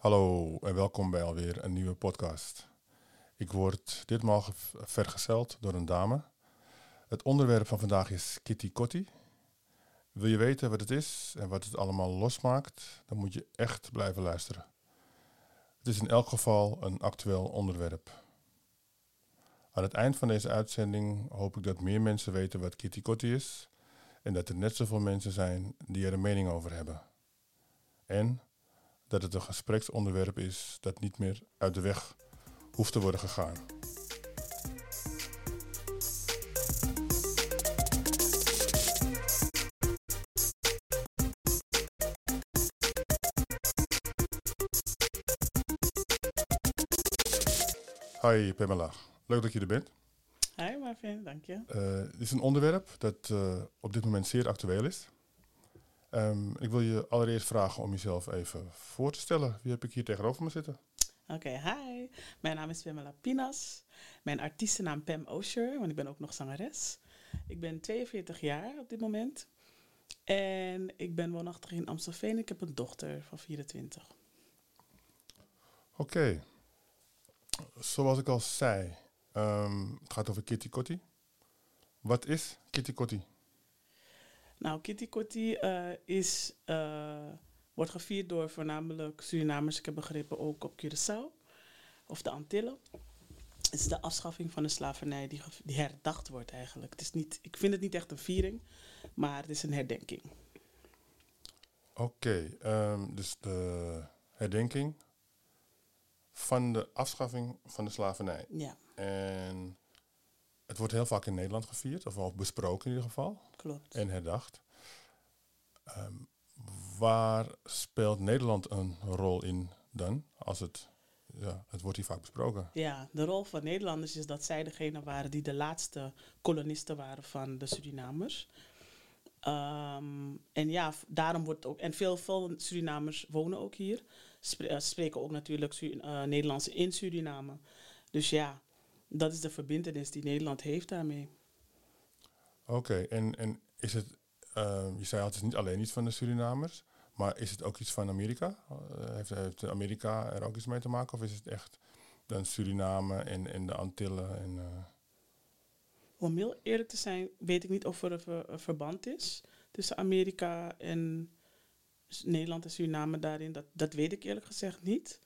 Hallo en welkom bij alweer een nieuwe podcast. Ik word ditmaal ge- vergezeld door een dame. Het onderwerp van vandaag is Kitty Kotti. Wil je weten wat het is en wat het allemaal losmaakt, dan moet je echt blijven luisteren. Het is in elk geval een actueel onderwerp. Aan het eind van deze uitzending hoop ik dat meer mensen weten wat Kitty Kotti is en dat er net zoveel mensen zijn die er een mening over hebben. En dat het een gespreksonderwerp is dat niet meer uit de weg hoeft te worden gegaan. Hi Pamela, leuk dat je er bent. Hi Marvin, dank je. Eh, dit is een onderwerp dat eh, op dit moment zeer actueel is. Ehm, ik wil je allereerst vragen om jezelf even voor te stellen. Wie heb ik hier tegenover me zitten? Oké, hi. Mijn naam is Pamela Pinas. Mijn artiestennaam Pam Osher, want ik ben ook nog zangeres. Ik ben 42 jaar op dit moment. En ik ben woonachtig in Amstelveen. Ik heb een dochter van 24. Oké. Zoals ik al zei, ehm, het gaat over Kitty Kotti. Wat is Kitty Kotti? Nou, Kitty Kotti eh, is, eh, wordt gevierd door voornamelijk Surinamers. Ik heb begrepen ook op Curaçao of de Antillen. Het is de afschaffing van de slavernij die, herdacht wordt eigenlijk. Het is niet, ik vind het niet echt een viering, maar het is een herdenking. Oké, ehm, dus de herdenking van de afschaffing van de slavernij. Ja, En het wordt heel vaak in Nederland gevierd, of wel besproken in ieder geval, klopt. en herdacht. Ehm, waar speelt Nederland een rol in dan? Als het, ja, het wordt hier vaak besproken. Ja, de rol van Nederlanders is dat zij degene waren die de laatste kolonisten waren van de Surinamers. Ehm, en ja, daarom wordt ook. En veel, veel Surinamers wonen ook hier. Spre- eh, spreken ook natuurlijk Su- eh, Nederlands in Suriname. Dus ja, dat is de verbindenis die Nederland heeft daarmee. Oké, en, en is het, ehm, je zei al, het is niet alleen iets van de Surinamers, maar is het ook iets van Amerika? Eh, heeft, heeft Amerika er ook iets mee te maken? Of is het echt dan Suriname en, en de Antillen? En, eh, Om heel eerlijk te zijn, weet ik niet of er een, een verband is tussen Amerika en Nederland en Suriname daarin. Dat, dat weet ik eerlijk gezegd niet.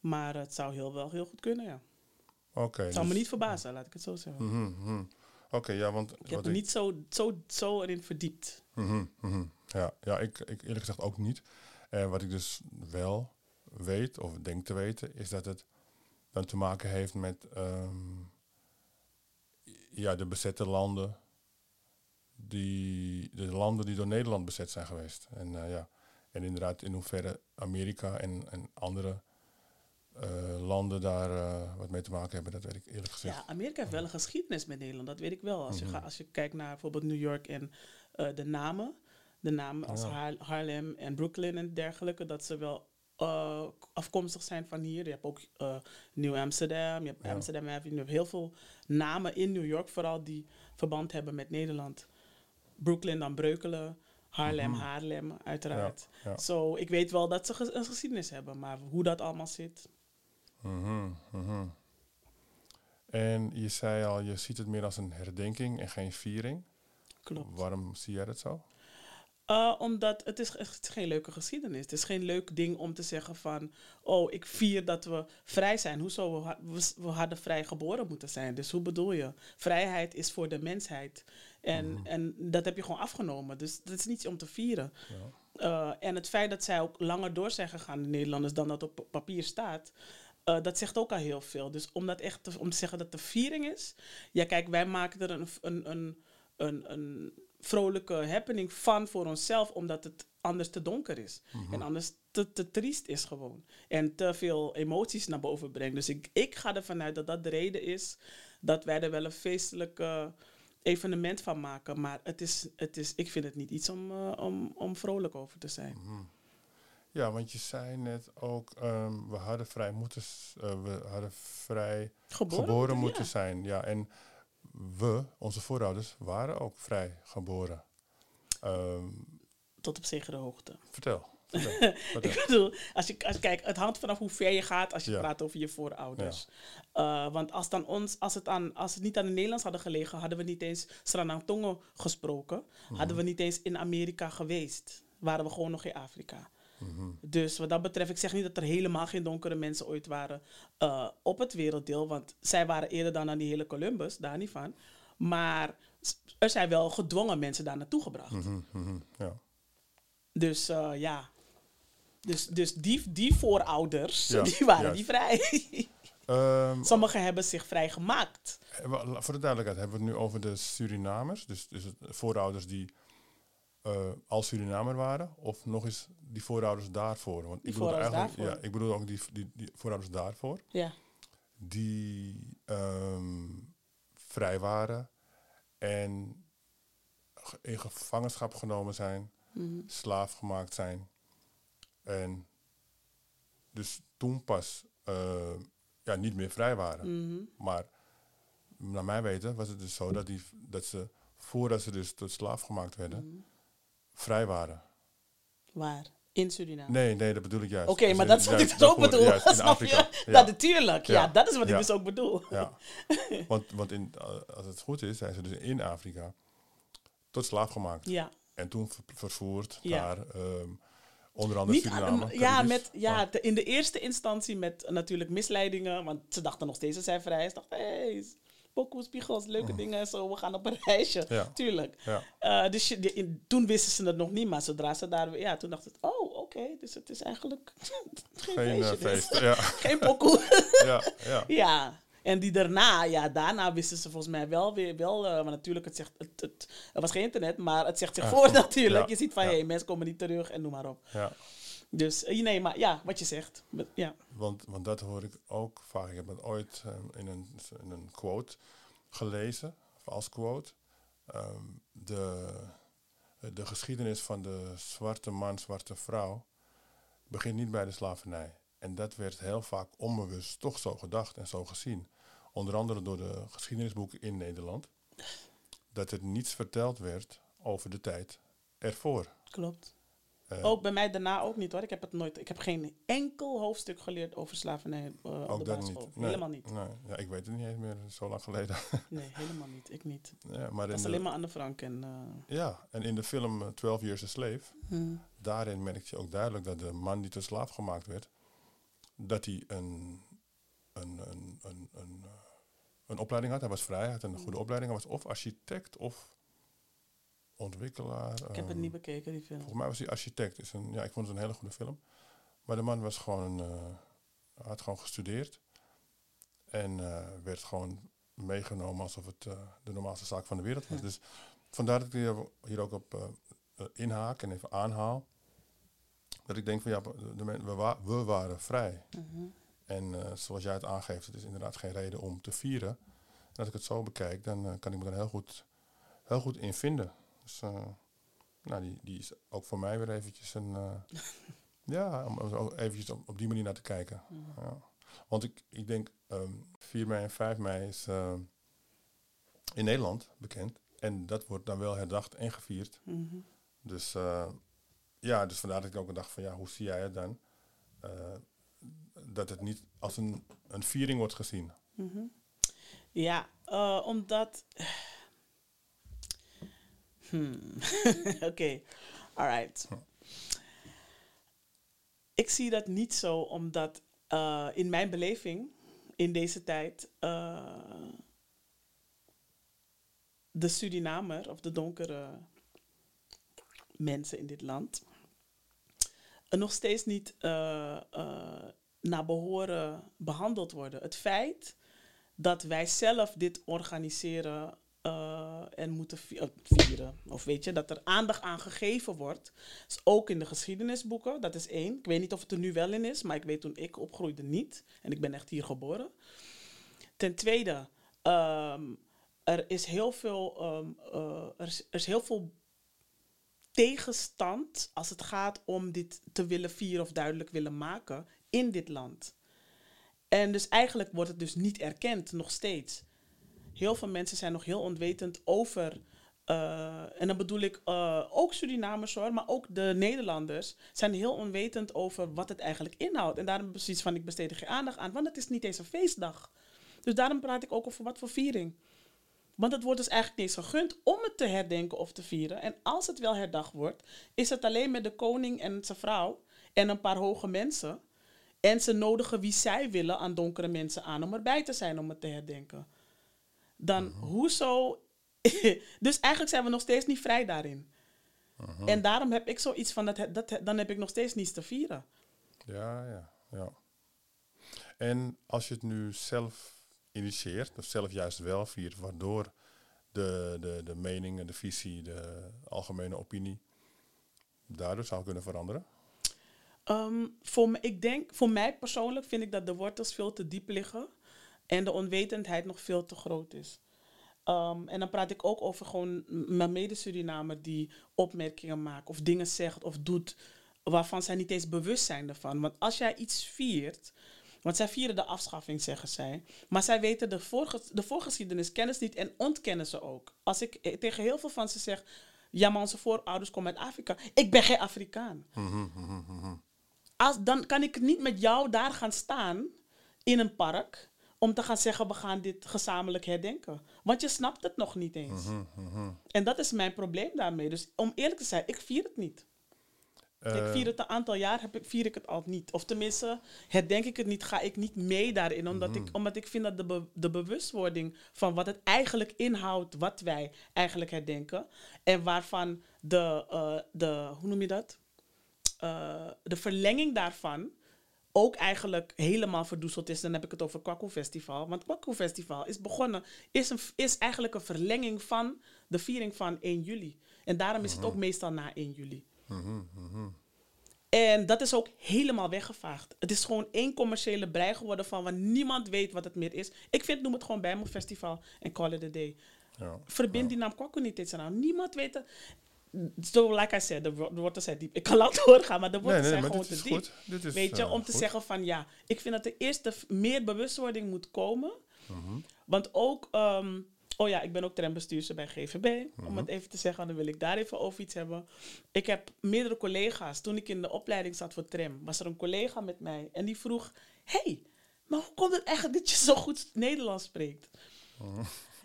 Maar het zou heel wel heel goed kunnen, ja. Oké. Het zou me dus- niet verbazen, laat ik het zo zeggen. Mhm, mhm. Oké, ja, want... Ik heb me niet zo, zo, zo erin verdiept. Mhm. Ja, ja ik, ik eerlijk gezegd ook niet. En wat ik dus wel weet, of denk te weten, is dat het dan te maken heeft met ehm, ja, de bezette landen, die, de landen die door Nederland bezet zijn geweest. En, eh, ja, en inderdaad in hoeverre Amerika en, en andere eh, landen daar eh, wat mee te maken hebben, dat weet ik eerlijk gezegd. Ja, Amerika heeft wel een geschiedenis met Nederland, dat weet ik wel. Als, je, Mhm. ga, als je kijkt naar bijvoorbeeld New York en eh, de namen, de namen als Ja. Har- Harlem en Brooklyn en dergelijke, dat ze wel afkomstig zijn van hier. Je hebt ook New Amsterdam, je hebt Ja. Amsterdam Avenue, je hebt heel veel namen in New York vooral die verband hebben met Nederland. Brooklyn dan Breukelen, Harlem, Mhm. Haarlem uiteraard. ja. Zo, ik weet wel dat ze een geschiedenis hebben, maar hoe dat allemaal zit. Mhm, mhm. En je zei al, je ziet het meer als een herdenking en geen viering. Klopt. Waarom zie jij dat zo? Uh, omdat het is, het is geen leuke geschiedenis. Het is geen leuk ding om te zeggen van... oh, ik vier dat we vrij zijn. Hoezo? We, we, we hadden vrij geboren moeten zijn. Dus hoe bedoel je? Vrijheid is voor de mensheid. En, Mhm. en dat heb je gewoon afgenomen. Dus dat is niets om te vieren. Ja. Uh, en het feit dat zij ook langer door zijn gegaan, de Nederlanders, dan dat op papier staat... uh, dat zegt ook al heel veel. Dus om, dat echt te, om te zeggen dat het een viering is... Ja, kijk, wij maken er een... een, een, een, een vrolijke happening van voor onszelf, omdat het anders te donker is. En anders te, te triest is gewoon. En te veel emoties naar boven brengt. Dus ik, ik ga ervan uit dat dat de reden is dat wij er wel een feestelijk uh, evenement van maken. Maar het is, het is, ik vind het niet iets om, uh, om, om vrolijk over te zijn. Mhm. Ja, want je zei net ook, um, we hadden vrij moeten, uh, we hadden vrij Geboren, geboren ja. moeten zijn. Ja, en we, onze voorouders, waren ook vrij geboren. Um, Tot op zekere hoogte. vertel. vertel, vertel. ik bedoel, als je, als, kijk, het hangt vanaf hoe ver je gaat als je Ja. praat over je voorouders. Eh, want als, dan ons, als, het aan, als het niet aan de Nederlands hadden gelegen, hadden we niet eens Sranang gesproken. Mhm. Hadden we niet eens in Amerika geweest. Waren we gewoon nog in Afrika. Dus wat dat betreft, ik zeg niet dat er helemaal geen donkere mensen ooit waren eh, op het werelddeel. Want zij waren eerder dan aan die hele Columbus, daar niet van. Maar er zijn wel gedwongen mensen daar naartoe gebracht. Mhm, mhm, ja. Dus eh, ja. Dus, dus die, die voorouders, Ja, die waren juist. niet vrij. Ehm, Sommigen hebben zich vrijgemaakt. Eh, Voor de duidelijkheid hebben we het nu over de Surinamers. Dus, dus voorouders die eh, al Surinamer waren. Of nog eens die voorouders daarvoor. Want Die ik bedoel eigenlijk, daarvoor. Ja, ik bedoel ook die, die, die voorouders daarvoor. Ja. Die ehm, vrij waren. En in gevangenschap genomen zijn. Mhm. Slaaf gemaakt zijn. En dus toen pas eh, ja, niet meer vrij waren. Mhm. Maar naar mijn weten was het dus zo dat, die, dat ze, voordat ze dus tot slaaf gemaakt werden, Mhm. Vrij waren. Waar? In Suriname. Nee, nee, dat bedoel ik juist. Oké, maar dat is wat ik dus ook bedoel. juist, in Afrika. je? Ja. Dat natuurlijk. Ja. Ja. dat is wat ik dus ook bedoel. Ja. Want, want in, als het goed is, zijn ze dus in Afrika tot slaaf gemaakt. Ja. En toen ver- vervoerd naar ehm, onder andere Niet aan- Suriname. ja, met, ja de- in de eerste instantie met natuurlijk misleidingen. Want ze dachten nog steeds dat zij vrij is. Ze dachten, hey, pokoe, spiegels, leuke dingen en zo. We gaan op een reisje. Mm. Ja. Tuurlijk. ja. Eh, dus je- in- toen wisten ze het nog niet. Maar zodra ze daar... Ja, toen dachten ze, oh, oké. dus het is eigenlijk geen, Geen eh, feestje. dus. feest. Ja, Geen pokoe. ja, ja. Ja, en die daarna, ja, daarna wisten ze volgens mij wel weer, wel, eh, maar natuurlijk, het zegt, het, het, was geen internet, maar het zegt zich Ah, voor natuurlijk. Je ziet van, hé, hey, mensen komen niet terug en noem maar op. ja. Dus, eh, nee, maar ja, wat je zegt, ja. Want, want dat hoor ik ook vaak. Ik heb het ooit eh, in, een, in een quote gelezen, of als quote. Ehm, de, de geschiedenis van de zwarte man, zwarte vrouw begint niet bij de slavernij. En dat werd heel vaak onbewust toch zo gedacht en zo gezien. Onder andere door de geschiedenisboeken in Nederland. Dat er niets verteld werd over de tijd ervoor. Klopt. Eh, Ook bij mij daarna ook niet hoor. Ik heb het nooit, ik heb geen enkel hoofdstuk geleerd over slavernij eh, op de basisschool. Nee, Helemaal niet. Nee, ja, ik weet het niet eens meer, zo lang geleden. Nee, helemaal niet. Ik niet. ja, maar Dat is alleen maar Anne Frank en... eh, Ja, en in de film eh, 12 Years a Slave, hm. daarin merk je ook duidelijk dat de man die tot slaaf gemaakt werd, dat hij een, een, een, een, een, een opleiding had. Hij was vrij, hij had een goede opleiding. Hij was of architect of ontwikkelaar. Ik heb het ehm, niet bekeken, die film. Volgens mij was hij architect. Is een, ja, ik vond het een hele goede film. Maar de man was gewoon, eh, had gewoon gestudeerd. En eh, werd gewoon meegenomen alsof het eh, de normaalste zaak van de wereld was. Ja. Dus vandaar dat ik hier, ook op inhaak en even aanhaal. Dat ik denk van ja, de, men- we, wa- we waren vrij. Mhm. En zoals jij het aangeeft, het is inderdaad geen reden om te vieren. En als ik het zo bekijk, dan kan ik me er heel goed, heel goed in vinden. Dus eh, nou, die, die is ook voor mij weer eventjes een... eh, ja, om om zo eventjes op, op die manier naar te kijken. Ja. Want ik, ik denk, ehm 4 mei en 5 mei is eh, in Nederland bekend. En dat wordt dan wel herdacht en gevierd. Mhm. Dus ja, dus vandaar dat ik ook dacht van ja, hoe zie jij het dan? Dat het niet als een, een viering wordt gezien. Mhm. Ja, omdat. Hmm. Oké, alright. Ik zie dat niet zo, omdat eh, in mijn beleving in deze tijd eh, de Surinamer of de donkere mensen in dit land nog steeds niet eh, naar behoren behandeld worden. Het feit dat wij zelf dit organiseren eh, en moeten eh, vieren, of weet je, dat er aandacht aan gegeven wordt, is ook in de geschiedenisboeken, dat is één. Ik weet niet of het er nu wel in is, maar ik weet toen ik opgroeide niet. En ik ben echt hier geboren. Ten tweede, ehm, er is heel veel, ehm, eh, er is heel veel tegenstand als het gaat om dit te willen vieren of duidelijk willen maken in dit land. En dus eigenlijk wordt het dus niet erkend, nog steeds. Heel veel mensen zijn nog heel onwetend over eh, en dan bedoel ik eh, ook Surinamers hoor, maar ook de Nederlanders zijn heel onwetend over wat het eigenlijk inhoudt. En daarom precies van ik besteed er geen aandacht aan, want het is niet eens een feestdag. Dus daarom praat ik ook over wat voor viering. Want het wordt dus eigenlijk niet eens gegund om het te herdenken of te vieren. En als het wel herdacht wordt, is het alleen met de koning en zijn vrouw en een paar hoge mensen. En ze nodigen wie zij willen aan donkere mensen aan om erbij te zijn om het te herdenken. Dan hoezo. dus eigenlijk zijn we nog steeds niet vrij daarin. En daarom heb ik zoiets van dat, dat dan heb ik nog steeds niets te vieren. Ja, ja, ja. En als je het nu zelf initieert, of zelf juist wel viert, waardoor de, de, de mening en de visie, de algemene opinie daardoor zou kunnen veranderen? Ehm, voor, me, ik denk, voor mij persoonlijk vind ik dat de wortels veel te diep liggen en de onwetendheid nog veel te groot is. Ehm, en dan praat ik ook over gewoon mijn mede-Surinamer die opmerkingen maakt of dingen zegt of doet waarvan zij niet eens bewust zijn ervan. Want als jij iets viert, want zij vieren de afschaffing, zeggen zij, maar zij weten de, voorge de voorgeschiedenis kennis niet en ontkennen ze ook. Als ik eh, tegen heel veel van ze zeg, ja maar onze voorouders komen uit Afrika, ik ben geen Afrikaan. Als, dan kan ik niet met jou daar gaan staan in een park om te gaan zeggen we gaan dit gezamenlijk herdenken. Want je snapt het nog niet eens. En dat is mijn probleem daarmee. Dus om eerlijk te zijn, ik vier het niet. ik Eh, vier het een aantal jaar, heb ik, vier ik het al niet. Of tenminste, herdenk ik het niet, ga ik niet mee daarin. Omdat, ik, omdat ik vind dat de, be- de bewustwording van wat het eigenlijk inhoudt, wat wij eigenlijk herdenken. En waarvan de, eh, de hoe noem je dat? Eh, de verlenging daarvan ook eigenlijk helemaal verdoezeld is. Dan heb ik het over Kwaku Festival. Want Kwaku Festival is begonnen, is, een, is eigenlijk een verlenging van de viering van 1 juli. En daarom is het ook meestal na 1 juli. En dat is ook helemaal weggevaagd. Het is gewoon één commerciële brei geworden van waar niemand weet wat het meer is. Ik vind, noem het gewoon bij mijn festival en call it a day. ja. Verbind die naam Kwaku niet eens aan. Niemand weet het. So, like I said, de de wortels zijn diep. Ik kan laat doorgaan, maar de wortels nee, zijn maar gewoon te diep. Dit is, Weet je, eh, om te goed. zeggen van ja, ik vind dat er eerst meer bewustwording moet komen. Mhm. Want ook, ehm, oh ja, ik ben ook trambestuurster bij GVB. Mhm. Om het even te zeggen, dan wil ik daar even over iets hebben. Ik heb meerdere collega's. Toen ik in de opleiding zat voor tram, was er een collega met mij. En die vroeg, hey, maar hoe komt het eigenlijk dat je zo goed Nederlands spreekt?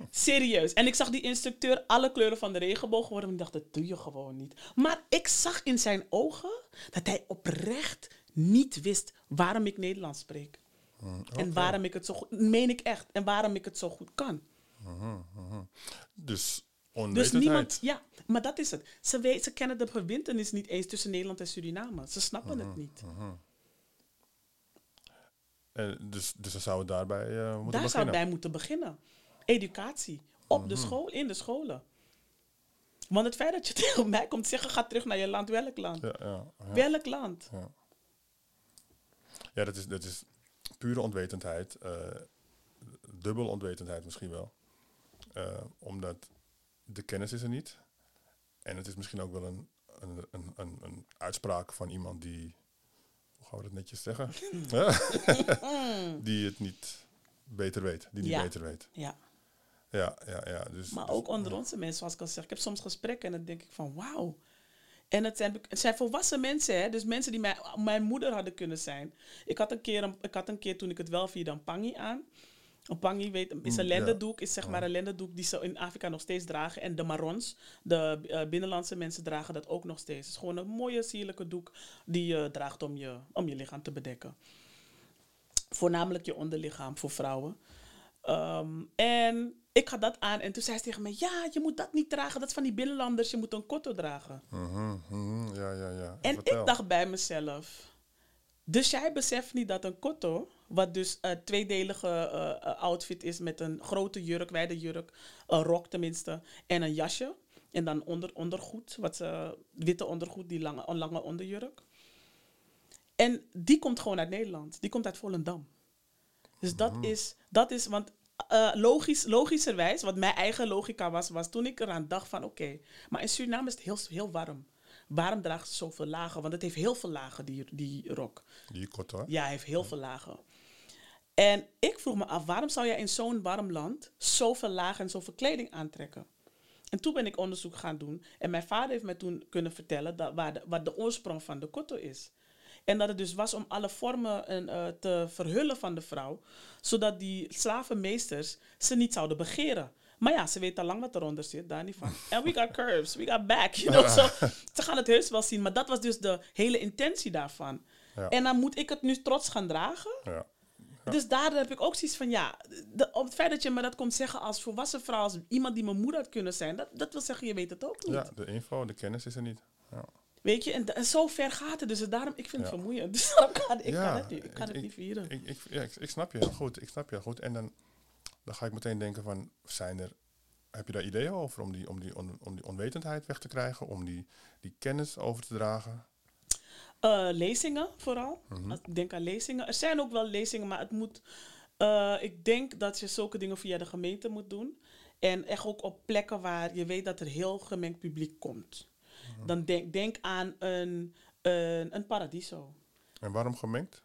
Serieus. En ik zag die instructeur alle kleuren van de regenboog worden. En ik dacht, dat doe je gewoon niet. Maar ik zag in zijn ogen dat hij oprecht niet wist waarom ik Nederlands spreek. Mm, En waarom ik het zo goed... Meen ik echt. En waarom ik het zo goed kan. Dus Dus onwetendheid. niemand... Ja, maar dat is het. Ze, weet, ze kennen de verbindenis niet eens tussen Nederland en Suriname. Ze snappen het niet. En dus, dus dan zou het daarbij eh, moeten Daar zou beginnen. bij moeten beginnen. Educatie. Op Mhm. de school, in de scholen. Want het feit dat je tegen mij komt zeggen, ga terug naar je land. Welk land? Ja, ja, ja. Welk land? Ja, ja dat, is, dat is pure onwetendheid. eh dubbel onwetendheid misschien wel. Eh, omdat de kennis is er niet. En het is misschien ook wel een, een, een, een, een uitspraak van iemand die... Hoe gaan we dat netjes zeggen? Ja. die het niet beter weet. Die niet beter weet. Ja. Ja, ja, ja. Dus, Maar dus- ook onder onze mensen, zoals ik al zeg. Ik heb soms gesprekken en dan denk ik van wauw. En het zijn, het zijn volwassen mensen, hè? dus mensen die mijn, mijn moeder hadden kunnen zijn. Ik had, een keer, een, ik had een keer toen ik het wel vierde een pangi aan. Een pangi weet, is een Mm, lendendoek, is zeg maar een lendendoek die ze in Afrika nog steeds dragen. En de marons, de eh, binnenlandse mensen dragen dat ook nog steeds. Het is gewoon een mooie, sierlijke doek die je draagt om je, om je lichaam te bedekken. Voornamelijk je onderlichaam voor vrouwen. Ehm, en ik had dat aan en toen zei ze tegen me: Ja, je moet dat niet dragen, dat is van die binnenlanders, je moet een kotto dragen. Mhm, mhm, ja, ja, ja. En Vertel. ik dacht bij mezelf: Dus jij beseft niet dat een kotto, wat dus een tweedelige eh, eh, outfit is met een grote jurk, wijde jurk, een rok tenminste, en een jasje. En dan onder, ondergoed, wat ze, witte ondergoed, die lange, lange onderjurk. En die komt gewoon uit Nederland. Die komt uit Volendam. Dus dat, is, dat is, want eh, logisch, logischerwijs, wat mijn eigen logica was, was toen ik eraan dacht van oké, maar in Suriname is het heel, heel warm. Waarom draagt ze zoveel lagen? Want het heeft heel veel lagen, die, die rok. Die kort hoor. Ja, hij heeft heel veel lagen. En ik vroeg me af, waarom zou jij in zo'n warm land zoveel lagen en zoveel kleding aantrekken? En toen ben ik onderzoek gaan doen. En mijn vader heeft mij toen kunnen vertellen dat, waar de, wat de oorsprong van de kotto is. En dat het dus was om alle vormen en, eh, te verhullen van de vrouw. Zodat die slavenmeesters ze niet zouden begeren. Maar ja, ze weten al lang wat eronder zit, daar niet van. En we got curves, we got back, you know. So, ze gaan het heus wel zien. Maar dat was dus de hele intentie daarvan. Ja. En dan moet ik het nu trots gaan dragen. Ja. Dus daar heb ik ook zoiets van, ja, de, op het feit dat je me dat komt zeggen als volwassen vrouw, als iemand die mijn moeder had kunnen zijn, dat, dat wil zeggen, je weet het ook niet. ja, de info, de kennis is er niet. Ja. Weet je, en, en zo ver gaat het. Dus daarom, ik vind het Ja. vermoeiend. Dus daarom kan, ik Ja, kan het niet, ik kan het niet vieren. Ik, ik, ja, ik, ik snap je heel goed. Ik snap je heel goed. En dan, dan ga ik meteen denken van, zijn er, heb je daar ideeën over om die, om die, on- om die onwetendheid weg te krijgen, om die, die kennis over te dragen? Eh, lezingen vooral. Mhm. Ik denk aan lezingen. Er zijn ook wel lezingen, maar het moet. eh, ik denk dat je zulke dingen via de gemeente moet doen. En echt ook op plekken waar je weet dat er heel gemengd publiek komt. Mhm. Dan denk, denk aan een, een, een paradiso. En waarom gemengd?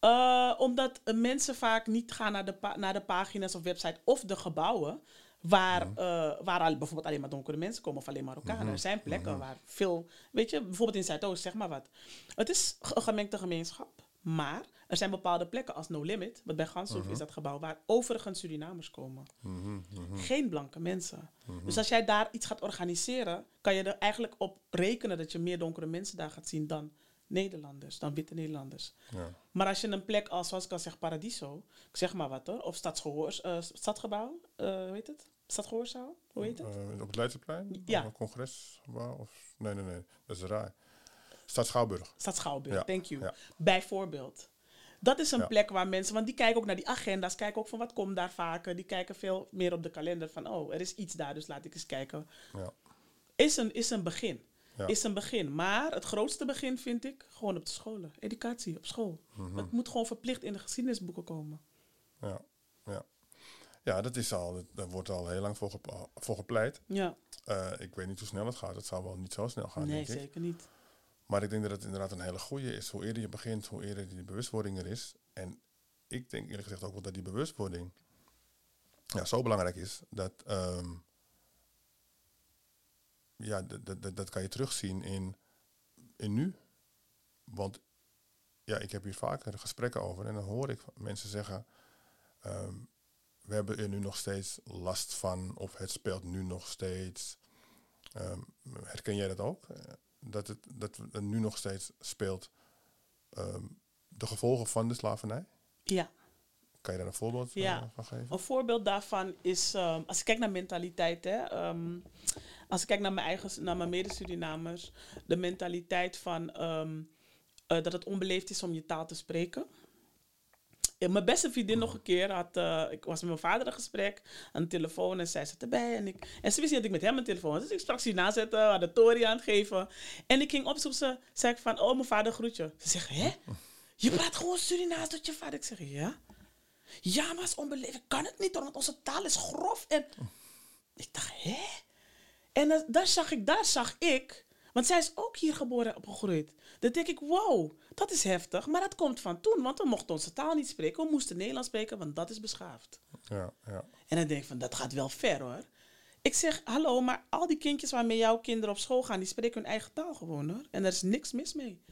Eh, omdat mensen vaak niet gaan naar de, naar de pagina's of website of de gebouwen. Waar, Mhm. eh, waar al, bijvoorbeeld alleen maar donkere mensen komen of alleen Marokkanen. Er zijn plekken waar veel, weet je, bijvoorbeeld in Zuidoost, zeg maar wat. Het is een gemengde gemeenschap, maar er zijn bepaalde plekken als No Limit, wat bij Ganshoef is dat gebouw, waar overigens Surinamers komen. Mhm, mhm. Geen blanke mensen. Dus als jij daar iets gaat organiseren, kan je er eigenlijk op rekenen dat je meer donkere mensen daar gaat zien dan Nederlanders, dan witte Nederlanders. Ja. Maar als je een plek als, zoals ik al zeg, Paradiso, ik zeg maar wat hoor, of stadsgehoors, eh, stadgebouw, eh hoe heet het? Stadgehoorzaal, hoe heet het? Eh, op het Leidseplein? Ja. Of een congresgebouw? Of, nee, nee, nee. Dat is raar. Stad Schouwburg. Stad Schouwburg, Ja, thank you. ja. Bijvoorbeeld. Dat is een Ja. plek waar mensen, want die kijken ook naar die agenda's, kijken ook van wat komt daar vaker. Die kijken veel meer op de kalender van, oh, er is iets daar, dus laat ik eens kijken. Ja. Is een, is een begin. Ja. Is een begin. Maar het grootste begin vind ik gewoon op de scholen. Educatie op school. Mhm. Het moet gewoon verplicht in de geschiedenisboeken komen. Ja. Ja. ja, dat is al, dat- daar wordt al heel lang voor, gep- voor gepleit. Ja, Eh, ik weet niet hoe snel het gaat. Het zal wel niet zo snel gaan, nee, denk ik. zeker niet. Maar ik denk dat het inderdaad een hele goede is. Hoe eerder je begint, hoe eerder die bewustwording er is. En ik denk eerlijk gezegd ook wel dat die bewustwording ja, zo belangrijk is dat ehm, ja, dat- dat- dat- kan je terugzien in, in nu. Want ja, ik heb hier vaker gesprekken over en dan hoor ik mensen zeggen, ehm, we hebben er nu nog steeds last van of het speelt nu nog steeds. Ehm, herken jij dat ook? Eh, Dat het, dat het nu nog steeds speelt ehm, de gevolgen van de slavernij? Ja. Kan je daar een voorbeeld van- Ja. van geven? Een voorbeeld daarvan is, ehm, als ik kijk naar mentaliteit, hè, ehm, als ik kijk naar mijn eigen, naar mijn mede-Surinamers, de mentaliteit van eh, dat het onbeleefd is om je taal te spreken. Mijn beste vriendin nog een keer had, eh, ik was met mijn vader in gesprek aan de telefoon en zij zat erbij en ik, en ze wist niet dat ik met hem een telefoon was, dus ik sprak ze nazetten, we hadden Tori aan geven en ik ging op ze, zei ik van, oh mijn vader groet je. Ze zegt, hè? Je praat gewoon Surinaams tot je vader. Ik zeg, ja. Ja, maar is onbeleefd. Ik kan het niet, want onze taal is grof. En ik dacht, hè? En dan- daar zag ik, daar zag ik, want zij is ook hier geboren en opgegroeid. Dan denk ik, wow, dat is heftig. Maar dat komt van toen, want we mochten onze taal niet spreken. We moesten Nederlands spreken, want dat is beschaafd. Ja, ja. En dan denk ik van, dat gaat wel ver hoor. Ik zeg, hallo, maar al die kindjes waarmee jouw kinderen op school gaan, die spreken hun eigen taal gewoon hoor. En er is niks mis mee.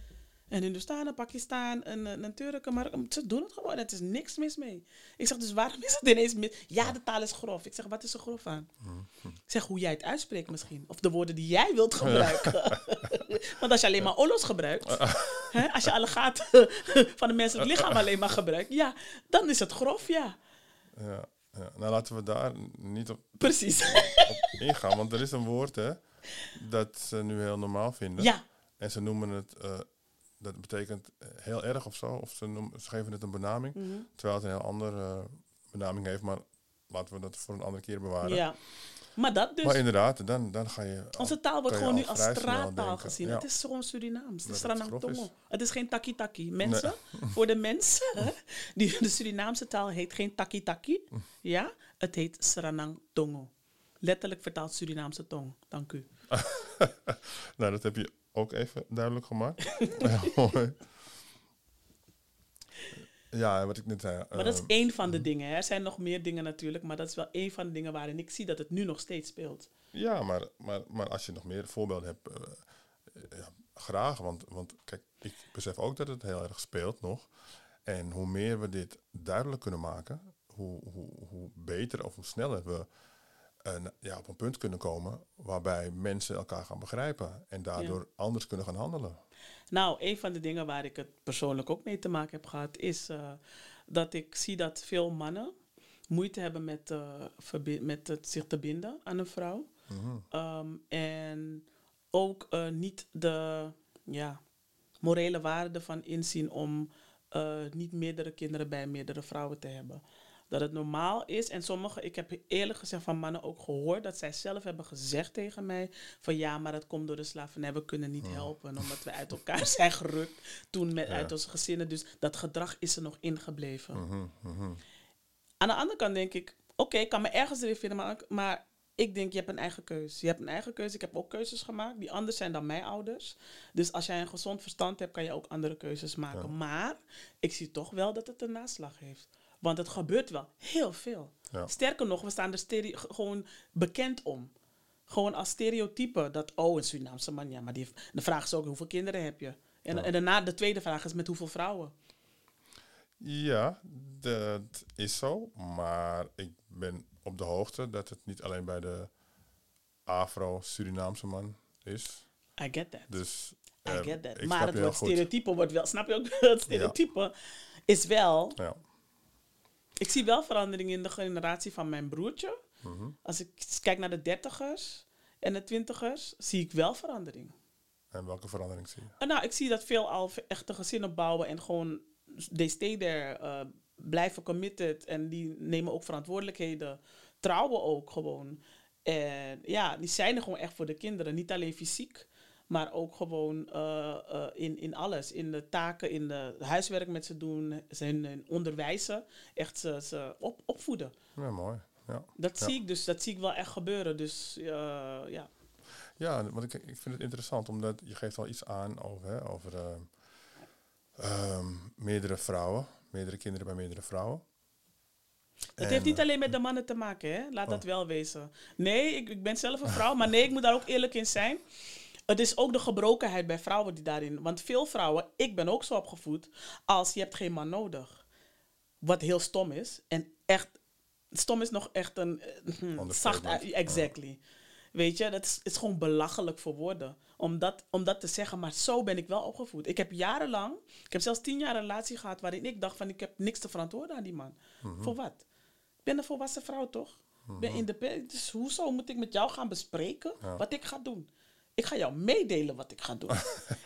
En Hindustanen, Pakistan, en, en, en Turken, maar ze doen het gewoon. Het is niks mis mee. Ik zeg, dus waarom is het ineens mis? Ja, de taal is grof. Ik zeg, wat is er grof aan? Ik zeg, hoe jij het uitspreekt misschien. Of de woorden die jij wilt gebruiken. Want als je alleen maar olos gebruikt, hè, als je alle gaten van de menselijk lichaam alleen maar gebruikt, ja, dan is het grof, ja. ja, ja. Nou, laten we daar niet op, Precies. op ingaan, want er is een woord hè, dat ze nu heel normaal vinden. ja, En ze noemen het, eh, dat betekent eh, heel erg of zo, of ze, noemen, ze geven het een benaming, Mhm. terwijl het een heel andere benaming heeft, maar laten we dat voor een andere keer bewaren. ja. Maar dat dus. Maar inderdaad, dan, dan ga je... Onze taal wordt gewoon nu als straattaal gezien. ja. Het is gewoon Surinaams. Het is het Ranang grof is. Tongo. Het is geen taki-taki. Mensen, voor de mensen, die, de Surinaamse taal heet geen taki-taki. Ja, het heet Sranang Tongo. Letterlijk vertaald Surinaamse tong. Dank u. Nou, dat heb je ook even duidelijk gemaakt. Ja, wat ik net zei. Maar dat is ehm, één van de dingen. Hè. Er zijn nog meer dingen natuurlijk, maar dat is wel één van de dingen waarin ik zie dat het nu nog steeds speelt. Ja, maar, maar, maar als je nog meer voorbeelden hebt, eh, eh, ja, graag. Want, want kijk, ik besef ook dat het heel erg speelt nog. En hoe meer we dit duidelijk kunnen maken, hoe, hoe, hoe beter of hoe sneller we ja, op een punt kunnen komen waarbij mensen elkaar gaan begrijpen en daardoor anders kunnen gaan handelen. Nou, een van de dingen waar ik het persoonlijk ook mee te maken heb gehad, is eh, dat ik zie dat veel mannen moeite hebben met, eh, met het zich te binden aan een vrouw. Mhm. Ehm, en ook eh, niet de ja, morele waarde van inzien om niet meerdere kinderen bij meerdere vrouwen te hebben. Dat het normaal is. En sommige, ik heb eerlijk gezegd van mannen ook gehoord dat zij zelf hebben gezegd tegen mij: van ja, maar dat komt door de slavernij. We kunnen niet helpen omdat we uit elkaar zijn gerukt toen met, Ja. uit onze gezinnen. Dus dat gedrag is er nog ingebleven. Mhm, mhm. Aan de andere kant denk ik, oké, ik kan me ergens erin vinden, maar, maar ik denk, je hebt een eigen keuze. Je hebt een eigen keuze. Ik heb ook keuzes gemaakt die anders zijn dan mijn ouders. Dus als jij een gezond verstand hebt, kan je ook andere keuzes maken. Ja. Maar ik zie toch wel dat het een naslag heeft. Want het gebeurt wel heel veel. Ja. Sterker nog, we staan er gewoon bekend om. Gewoon als stereotype dat, oh, een Surinaamse man, ja, maar die heeft, de vraag is ook, hoeveel kinderen heb je? En, Ja. en daarna, de tweede vraag is, met hoeveel vrouwen? Ja, dat is zo. Maar ik ben op de hoogte dat het niet alleen bij de Afro-Surinaamse man is. I get that. Dus I eh, get that. Maar het woord stereotype wordt wel, snap je ook? Het stereotype is wel. Ja. Ik zie wel verandering in de generatie van mijn broertje. Mhm. Als ik kijk naar de dertigers en de twintigers, zie ik wel verandering. En welke verandering zie je? En nou, ik zie dat veel al echte gezinnen bouwen en gewoon they stay there, eh, blijven committed en die nemen ook verantwoordelijkheden, trouwen ook gewoon. En ja, die zijn er gewoon echt voor de kinderen, niet alleen fysiek, maar ook gewoon eh, eh, in, in alles, in de taken, in de huiswerk met ze doen, hun, hun onderwijzen, echt ze, ze op, opvoeden. Ja, mooi. Ja, Dat Ja. zie ik dus, dat zie ik wel echt gebeuren. Dus eh, ja. ja want ik, ik vind het interessant omdat je geeft al iets aan over, hè, over eh, ehm, meerdere vrouwen, meerdere kinderen bij meerdere vrouwen. Het heeft niet alleen met de mannen te maken, hè? laat dat Oh. wel wezen. Nee, ik, ik ben zelf een vrouw, maar nee, ik moet daar ook eerlijk in zijn. Het is ook de gebrokenheid bij vrouwen die daarin. Want veel vrouwen, ik ben ook zo opgevoed, als je hebt geen man nodig. Wat heel stom is. En echt, stom is nog echt een eh, Understatement. zacht. uit- Exactly. Weet je, dat is, is gewoon belachelijk voor woorden. Om dat, om dat te zeggen, maar zo ben ik wel opgevoed. Ik heb jarenlang, ik heb zelfs tien jaar een relatie gehad waarin ik dacht van ik heb niks te verantwoorden aan die man. Mhm. Voor wat? Ik ben een volwassen vrouw toch? Ik ben independent. Dus hoezo moet ik met jou gaan bespreken Ja. wat ik ga doen? Ik ga jou meedelen wat ik ga doen.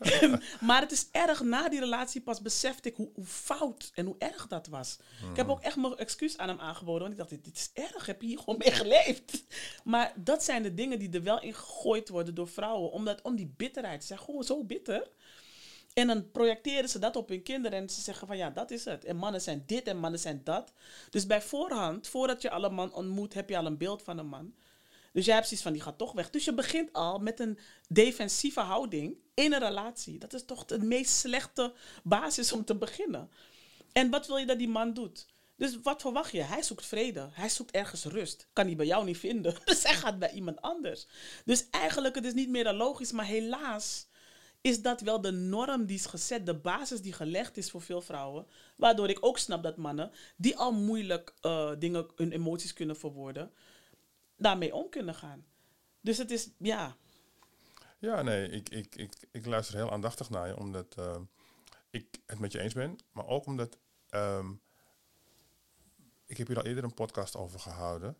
maar het is erg na die relatie pas besefte ik hoe, hoe fout en hoe erg dat was. Ik heb ook echt mijn excuus aan hem aangeboden. Want ik dacht, dit, dit is erg. Heb je hier gewoon mee geleefd? Maar dat zijn de dingen die er wel in gegooid worden door vrouwen. Omdat, om die bitterheid. Ze zijn gewoon zo bitter. En dan projecteren ze dat op hun kinderen en ze zeggen van ja, dat is het. En mannen zijn dit en mannen zijn dat. Dus bij voorhand, voordat je al een man ontmoet, heb je al een beeld van een man. Dus jij hebt zoiets van die gaat toch weg. Dus je begint al met een defensieve houding in een relatie. Dat is toch de meest slechte basis om te beginnen. En wat wil je dat die man doet? Dus wat verwacht je? Hij zoekt vrede. Hij zoekt ergens rust. Kan hij bij jou niet vinden. Dus hij gaat bij iemand anders. Dus eigenlijk, het is niet meer dan logisch, maar helaas is dat wel de norm die is gezet, de basis die gelegd is voor veel vrouwen. Waardoor ik ook snap dat mannen, die al moeilijk eh, dingen, hun emoties kunnen verwoorden, daarmee om kunnen gaan. Dus het is, ja, Ja, nee, ik, ik, ik, ik luister heel aandachtig naar je, omdat eh, ik het met je eens ben, maar ook omdat ehm, ik heb hier al eerder een podcast over gehouden,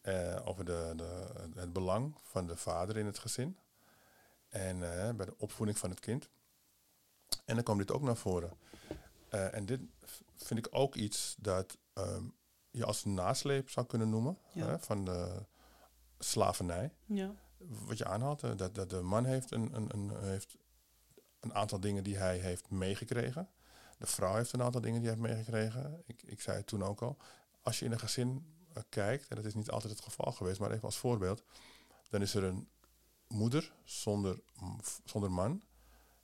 eh, over de, de, het belang van de vader in het gezin en eh, bij de opvoeding van het kind. En dan kwam dit ook naar voren. Eh, en dit vind ik ook iets dat ehm, je als nasleep zou kunnen noemen Ja. hè, van de slavernij ja, wat je aanhaalt, dat, dat de man heeft een, een, een, heeft een aantal dingen die hij heeft meegekregen. De vrouw heeft een aantal dingen die hij heeft meegekregen. Ik, ik zei het toen ook al. Als je in een gezin eh, kijkt, en dat is niet altijd het geval geweest, maar even als voorbeeld, dan is er een moeder zonder, zonder man,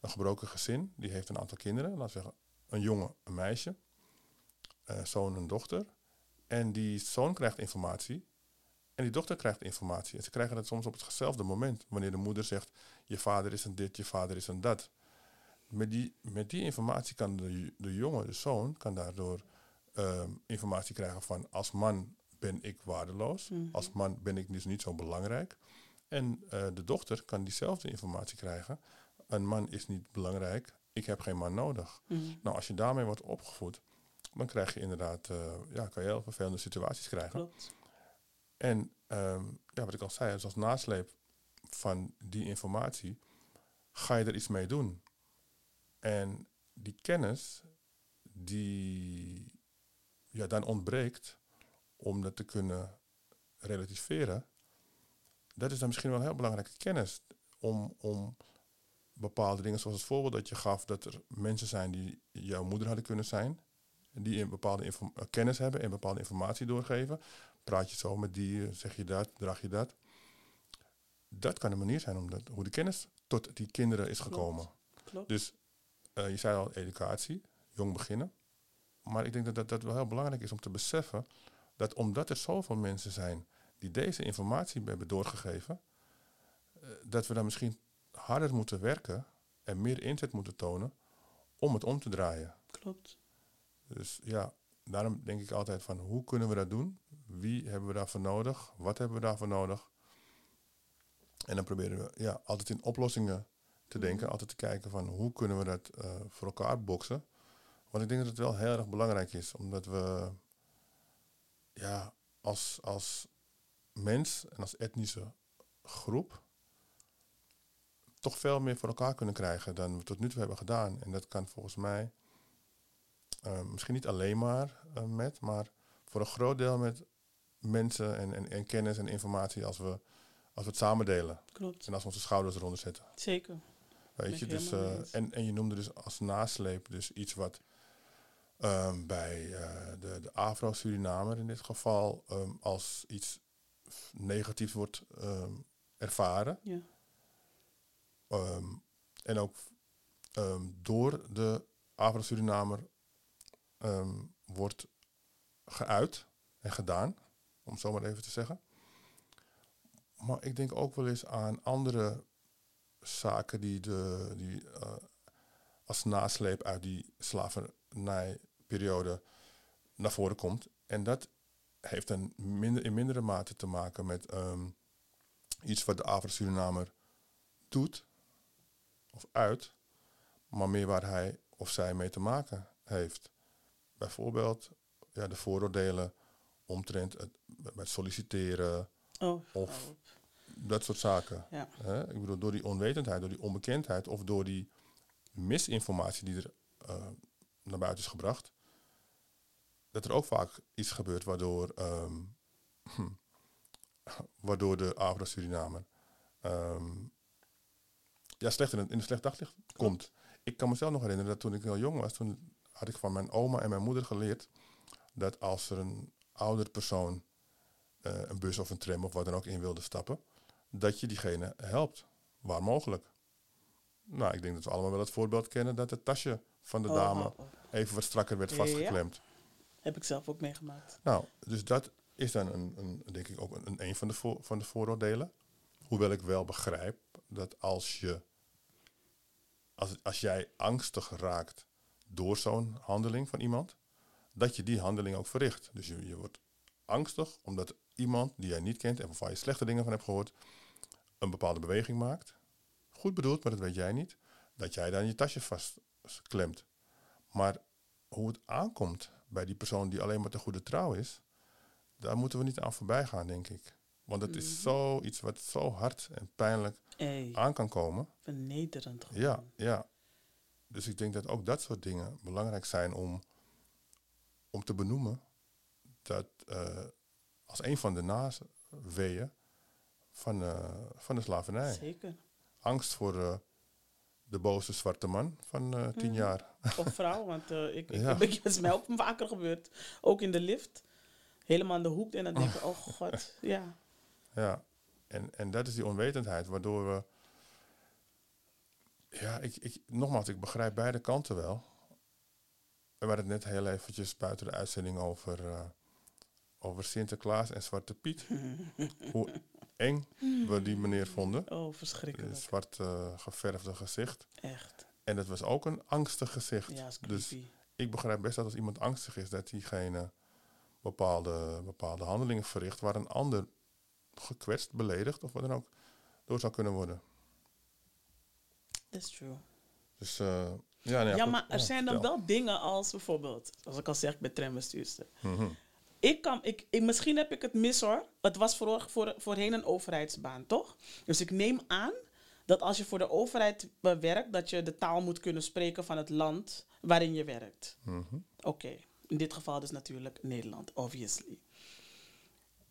een gebroken gezin, die heeft een aantal kinderen, laten we zeggen een jongen, een meisje. eh, zoon en dochter. En die zoon krijgt informatie. En die dochter krijgt informatie. En ze krijgen het soms op hetzelfde moment. Wanneer de moeder zegt, je vader is een dit, je vader is een dat. Met die, met die informatie kan de, de jongen, de zoon, kan daardoor ehm, informatie krijgen van als man ben ik waardeloos. Mhm. Als man ben ik dus niet zo belangrijk. En eh, de dochter kan diezelfde informatie krijgen. Een man is niet belangrijk. Ik heb geen man nodig. Mhm. Nou, als je daarmee wordt opgevoed, dan krijg je inderdaad, eh, ja, kan je heel vervelende situaties krijgen. Klopt. En ehm, ja, wat ik al zei, dus als nasleep van die informatie, ga je er iets mee doen. En die kennis, die ja, dan ontbreekt om dat te kunnen relativeren, dat is dan misschien wel heel belangrijke kennis om, om bepaalde dingen, zoals het voorbeeld dat je gaf, dat er mensen zijn die jouw moeder hadden kunnen zijn, die een bepaalde eh, kennis hebben en bepaalde informatie doorgeven. Praat je zo met die, eh, zeg je dat, draag je dat. Dat kan een manier zijn om dat, hoe de kennis tot die kinderen is gekomen. Klopt. Dus eh, je zei al educatie, jong beginnen. Maar ik denk dat, dat dat wel heel belangrijk is om te beseffen dat omdat er zoveel mensen zijn die deze informatie hebben doorgegeven, dat we dan misschien harder moeten werken en meer inzet moeten tonen om het om te draaien. Klopt. Dus ja, daarom denk ik altijd van hoe kunnen we dat doen? Wie hebben we daarvoor nodig? Wat hebben we daarvoor nodig? En dan proberen we ja, altijd in oplossingen te denken, Mhm. altijd te kijken van hoe kunnen we dat eh, voor elkaar boksen. Want ik denk dat het wel heel erg belangrijk is, omdat we ja, als, als mens en als etnische groep toch veel meer voor elkaar kunnen krijgen dan we tot nu toe hebben gedaan. En dat kan volgens mij eh, misschien niet alleen maar eh, met, maar voor een groot deel met mensen en, en, en kennis en informatie als we, als we het samen delen. Klopt. En als we onze schouders eronder zetten. Zeker. Weet je, dus, eh, en, en je noemde dus als nasleep dus iets wat ehm, bij de, de Afro-Surinamer in dit geval ehm, als iets negatiefs wordt ehm, ervaren. Ja. En ook door de Afro-Surinamer ehm, wordt geuit en gedaan, om zo maar even te zeggen. Maar ik denk ook wel eens aan andere zaken die, de, die eh, als nasleep uit die slavernijperiode naar voren komt. En dat heeft dan minder, in mindere mate te maken met ehm, iets wat de Afro-Surinamer doet of uit, maar meer waar hij of zij mee te maken heeft. Bijvoorbeeld ja, de vooroordelen omtrent het, bij solliciteren, Oh, Of- dat soort zaken. Ja. Hè? Ik bedoel, door die onwetendheid, door die onbekendheid of door die misinformatie die er eh, naar buiten is gebracht, dat er ook vaak iets gebeurt waardoor, ehm, waardoor de Afro-Surinamer ehm, ja, slecht in, het- in een slecht daglicht komt. Ik kan mezelf nog herinneren dat toen ik heel jong was, toen had ik van mijn oma en mijn moeder geleerd dat als er een ouder persoon eh, een bus of een tram of wat dan ook in wilde stappen, dat je diegene helpt, waar mogelijk. Nou, ik denk dat we allemaal wel het voorbeeld kennen dat het tasje van de Oh, dame oh, oh. even wat strakker werd Ja. vastgeklemd. Heb ik zelf ook meegemaakt. Nou, dus dat is dan een, een, denk ik ook een, een van, de voor, van de vooroordelen. Hoewel ik wel begrijp dat als je als, als jij angstig raakt door zo'n handeling van iemand, dat je die handeling ook verricht. Dus je, je wordt angstig omdat iemand die jij niet kent en waarvan je slechte dingen van hebt gehoord, een bepaalde beweging maakt. Goed bedoeld, maar dat weet jij niet. Dat jij dan je tasje vastklemt. Maar hoe het aankomt bij die persoon die alleen maar te goede trouw is, daar moeten we niet aan voorbij gaan, denk ik. Want het is Mhm. zoiets wat zo hard en pijnlijk aan kan komen. vernederend gewoon. Ja, ja. Dus ik denk dat ook dat soort dingen belangrijk zijn om, om te benoemen. Dat eh, als een van de naweeën van, eh, van de slavernij. Zeker. Angst voor eh, de boze zwarte man van tien Mhm. jaar. Of vrouw, want ik, ik, Ja. ik, het is mij ook vaker gebeurd. Ook in de lift. Helemaal aan de hoek. En dan denk ik, oh god, ja. Ja, en, en dat is die onwetendheid waardoor we. Ja, ik, ik, nogmaals, ik begrijp beide kanten wel. we hadden het net heel eventjes buiten de uitzending over, eh, over Sinterklaas en Zwarte Piet. Hoe eng we die meneer vonden. Oh, Een verschrikkelijk. zwart eh, geverfde gezicht. Echt. En dat was ook een angstig gezicht. Ja, is dus ik begrijp best dat als iemand angstig is, dat diegene bepaalde, bepaalde handelingen verricht waar een ander gekwetst, beledigd of wat dan ook door zou kunnen worden. That's true. Dus eh, ja, nee, Ja, maar er Ja, zijn dan wel dingen als bijvoorbeeld, als ik al zeg, ik ben trambestuurster. Mhm. Ik kan, ik, ik, misschien heb ik het mis hoor. Het was voor, voor, voorheen een overheidsbaan, toch? Dus ik neem aan dat als je voor de overheid werkt, dat je de taal moet kunnen spreken van het land waarin je werkt. Mhm. Oké, in dit geval dus natuurlijk Nederland, obviously.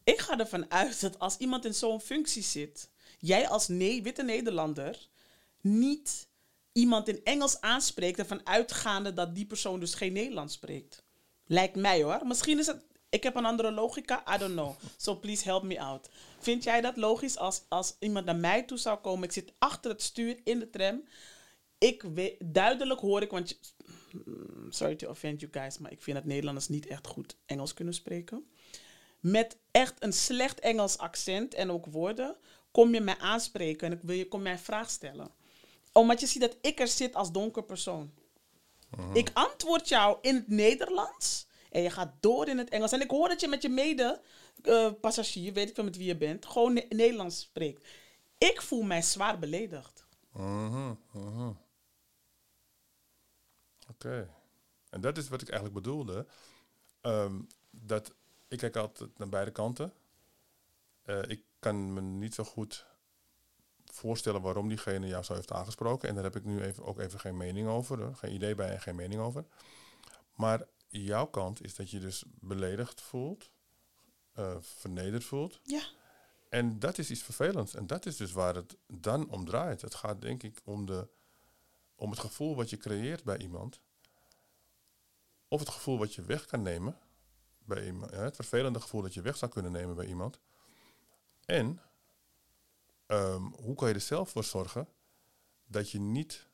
Ik ga ervan uit dat als iemand in zo'n functie zit, jij als ne witte Nederlander niet iemand in Engels aanspreekt ervan uitgaande dat die persoon dus geen Nederlands spreekt. Lijkt mij hoor. Misschien is het. Ik heb een andere logica, I don't know. So please help me out. Vind jij dat logisch als, als iemand naar mij toe zou komen? Ik zit achter het stuur in de tram. Ik duidelijk hoor ik, want Mm, sorry to offend you guys, maar ik vind dat Nederlanders niet echt goed Engels kunnen spreken. Met echt een slecht Engels accent en ook woorden, kom je mij aanspreken en ik wil je kom mij een vraag stellen. Omdat je ziet dat ik er zit als donker persoon. Ik antwoord jou in het Nederlands en je gaat door in het Engels. En ik hoor dat je met je mede-passagier, weet ik wel met wie je bent, gewoon Ne- Nederlands spreekt. Ik voel mij zwaar beledigd. Mhm, mhm. Oké. En dat is wat ik eigenlijk bedoelde. Ehm, dat ik kijk altijd naar beide kanten. Eh, ik kan me niet zo goed voorstellen waarom diegene jou zo heeft aangesproken. En daar heb ik nu even, ook even geen mening over. hoor. Geen idee bij en geen mening over. Maar jouw kant is dat je dus beledigd voelt. eh, vernederd voelt. Ja. En dat is iets vervelends. En dat is dus waar het dan om draait. Het gaat denk ik om, de, om het gevoel wat je creëert bij iemand. Of het gevoel wat je weg kan nemen bij iemand. ja, Het vervelende gevoel dat je weg zou kunnen nemen bij iemand. En ehm, hoe kan je er zelf voor zorgen dat je niet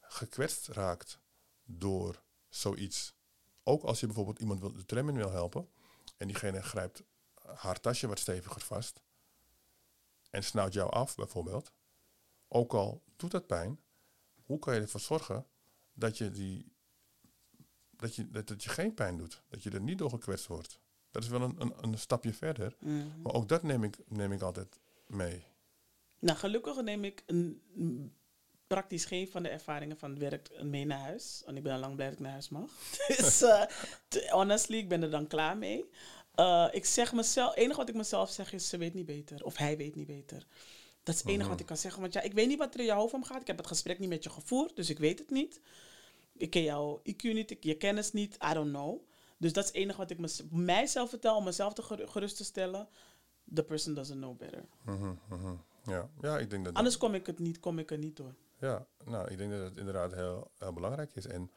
gekwetst raakt door zoiets. Ook als je bijvoorbeeld iemand wil, de tram in wil helpen en diegene grijpt haar tasje wat steviger vast en snauwt jou af bijvoorbeeld. Ook al doet dat pijn, hoe kan je ervoor zorgen dat je, die, dat je, dat het je geen pijn doet? Dat je er niet door gekwetst wordt. Dat is wel een, een, een stapje verder. Mhm. Maar ook dat neem ik, neem ik altijd mee. Nou, gelukkig neem ik een, een- praktisch geen van de ervaringen van het werk mee naar huis. Want ik ben al lang blij dat ik naar huis mag. dus eh, honestly, ik ben er dan klaar mee. Eh, ik zeg mezelf, het enige wat ik mezelf zeg is, ze weet niet beter. Of hij weet niet beter. Dat is het enige wat ik kan zeggen. Want ja, ik weet niet wat er in je hoofd omgaat. Ik heb het gesprek niet met je gevoerd, dus ik weet het niet. Ik ken jouw IQ niet, ik, je kennis niet, I don't know. Dus dat is het enige wat ik mez- mijzelf vertel om mezelf te geru- gerust te stellen. The person doesn't know better. Mhm, mhm. Ja. ja, ik denk dat. Anders kom ik, het niet, kom ik er niet door. Ja, nou, ik denk dat het inderdaad heel, heel belangrijk is. En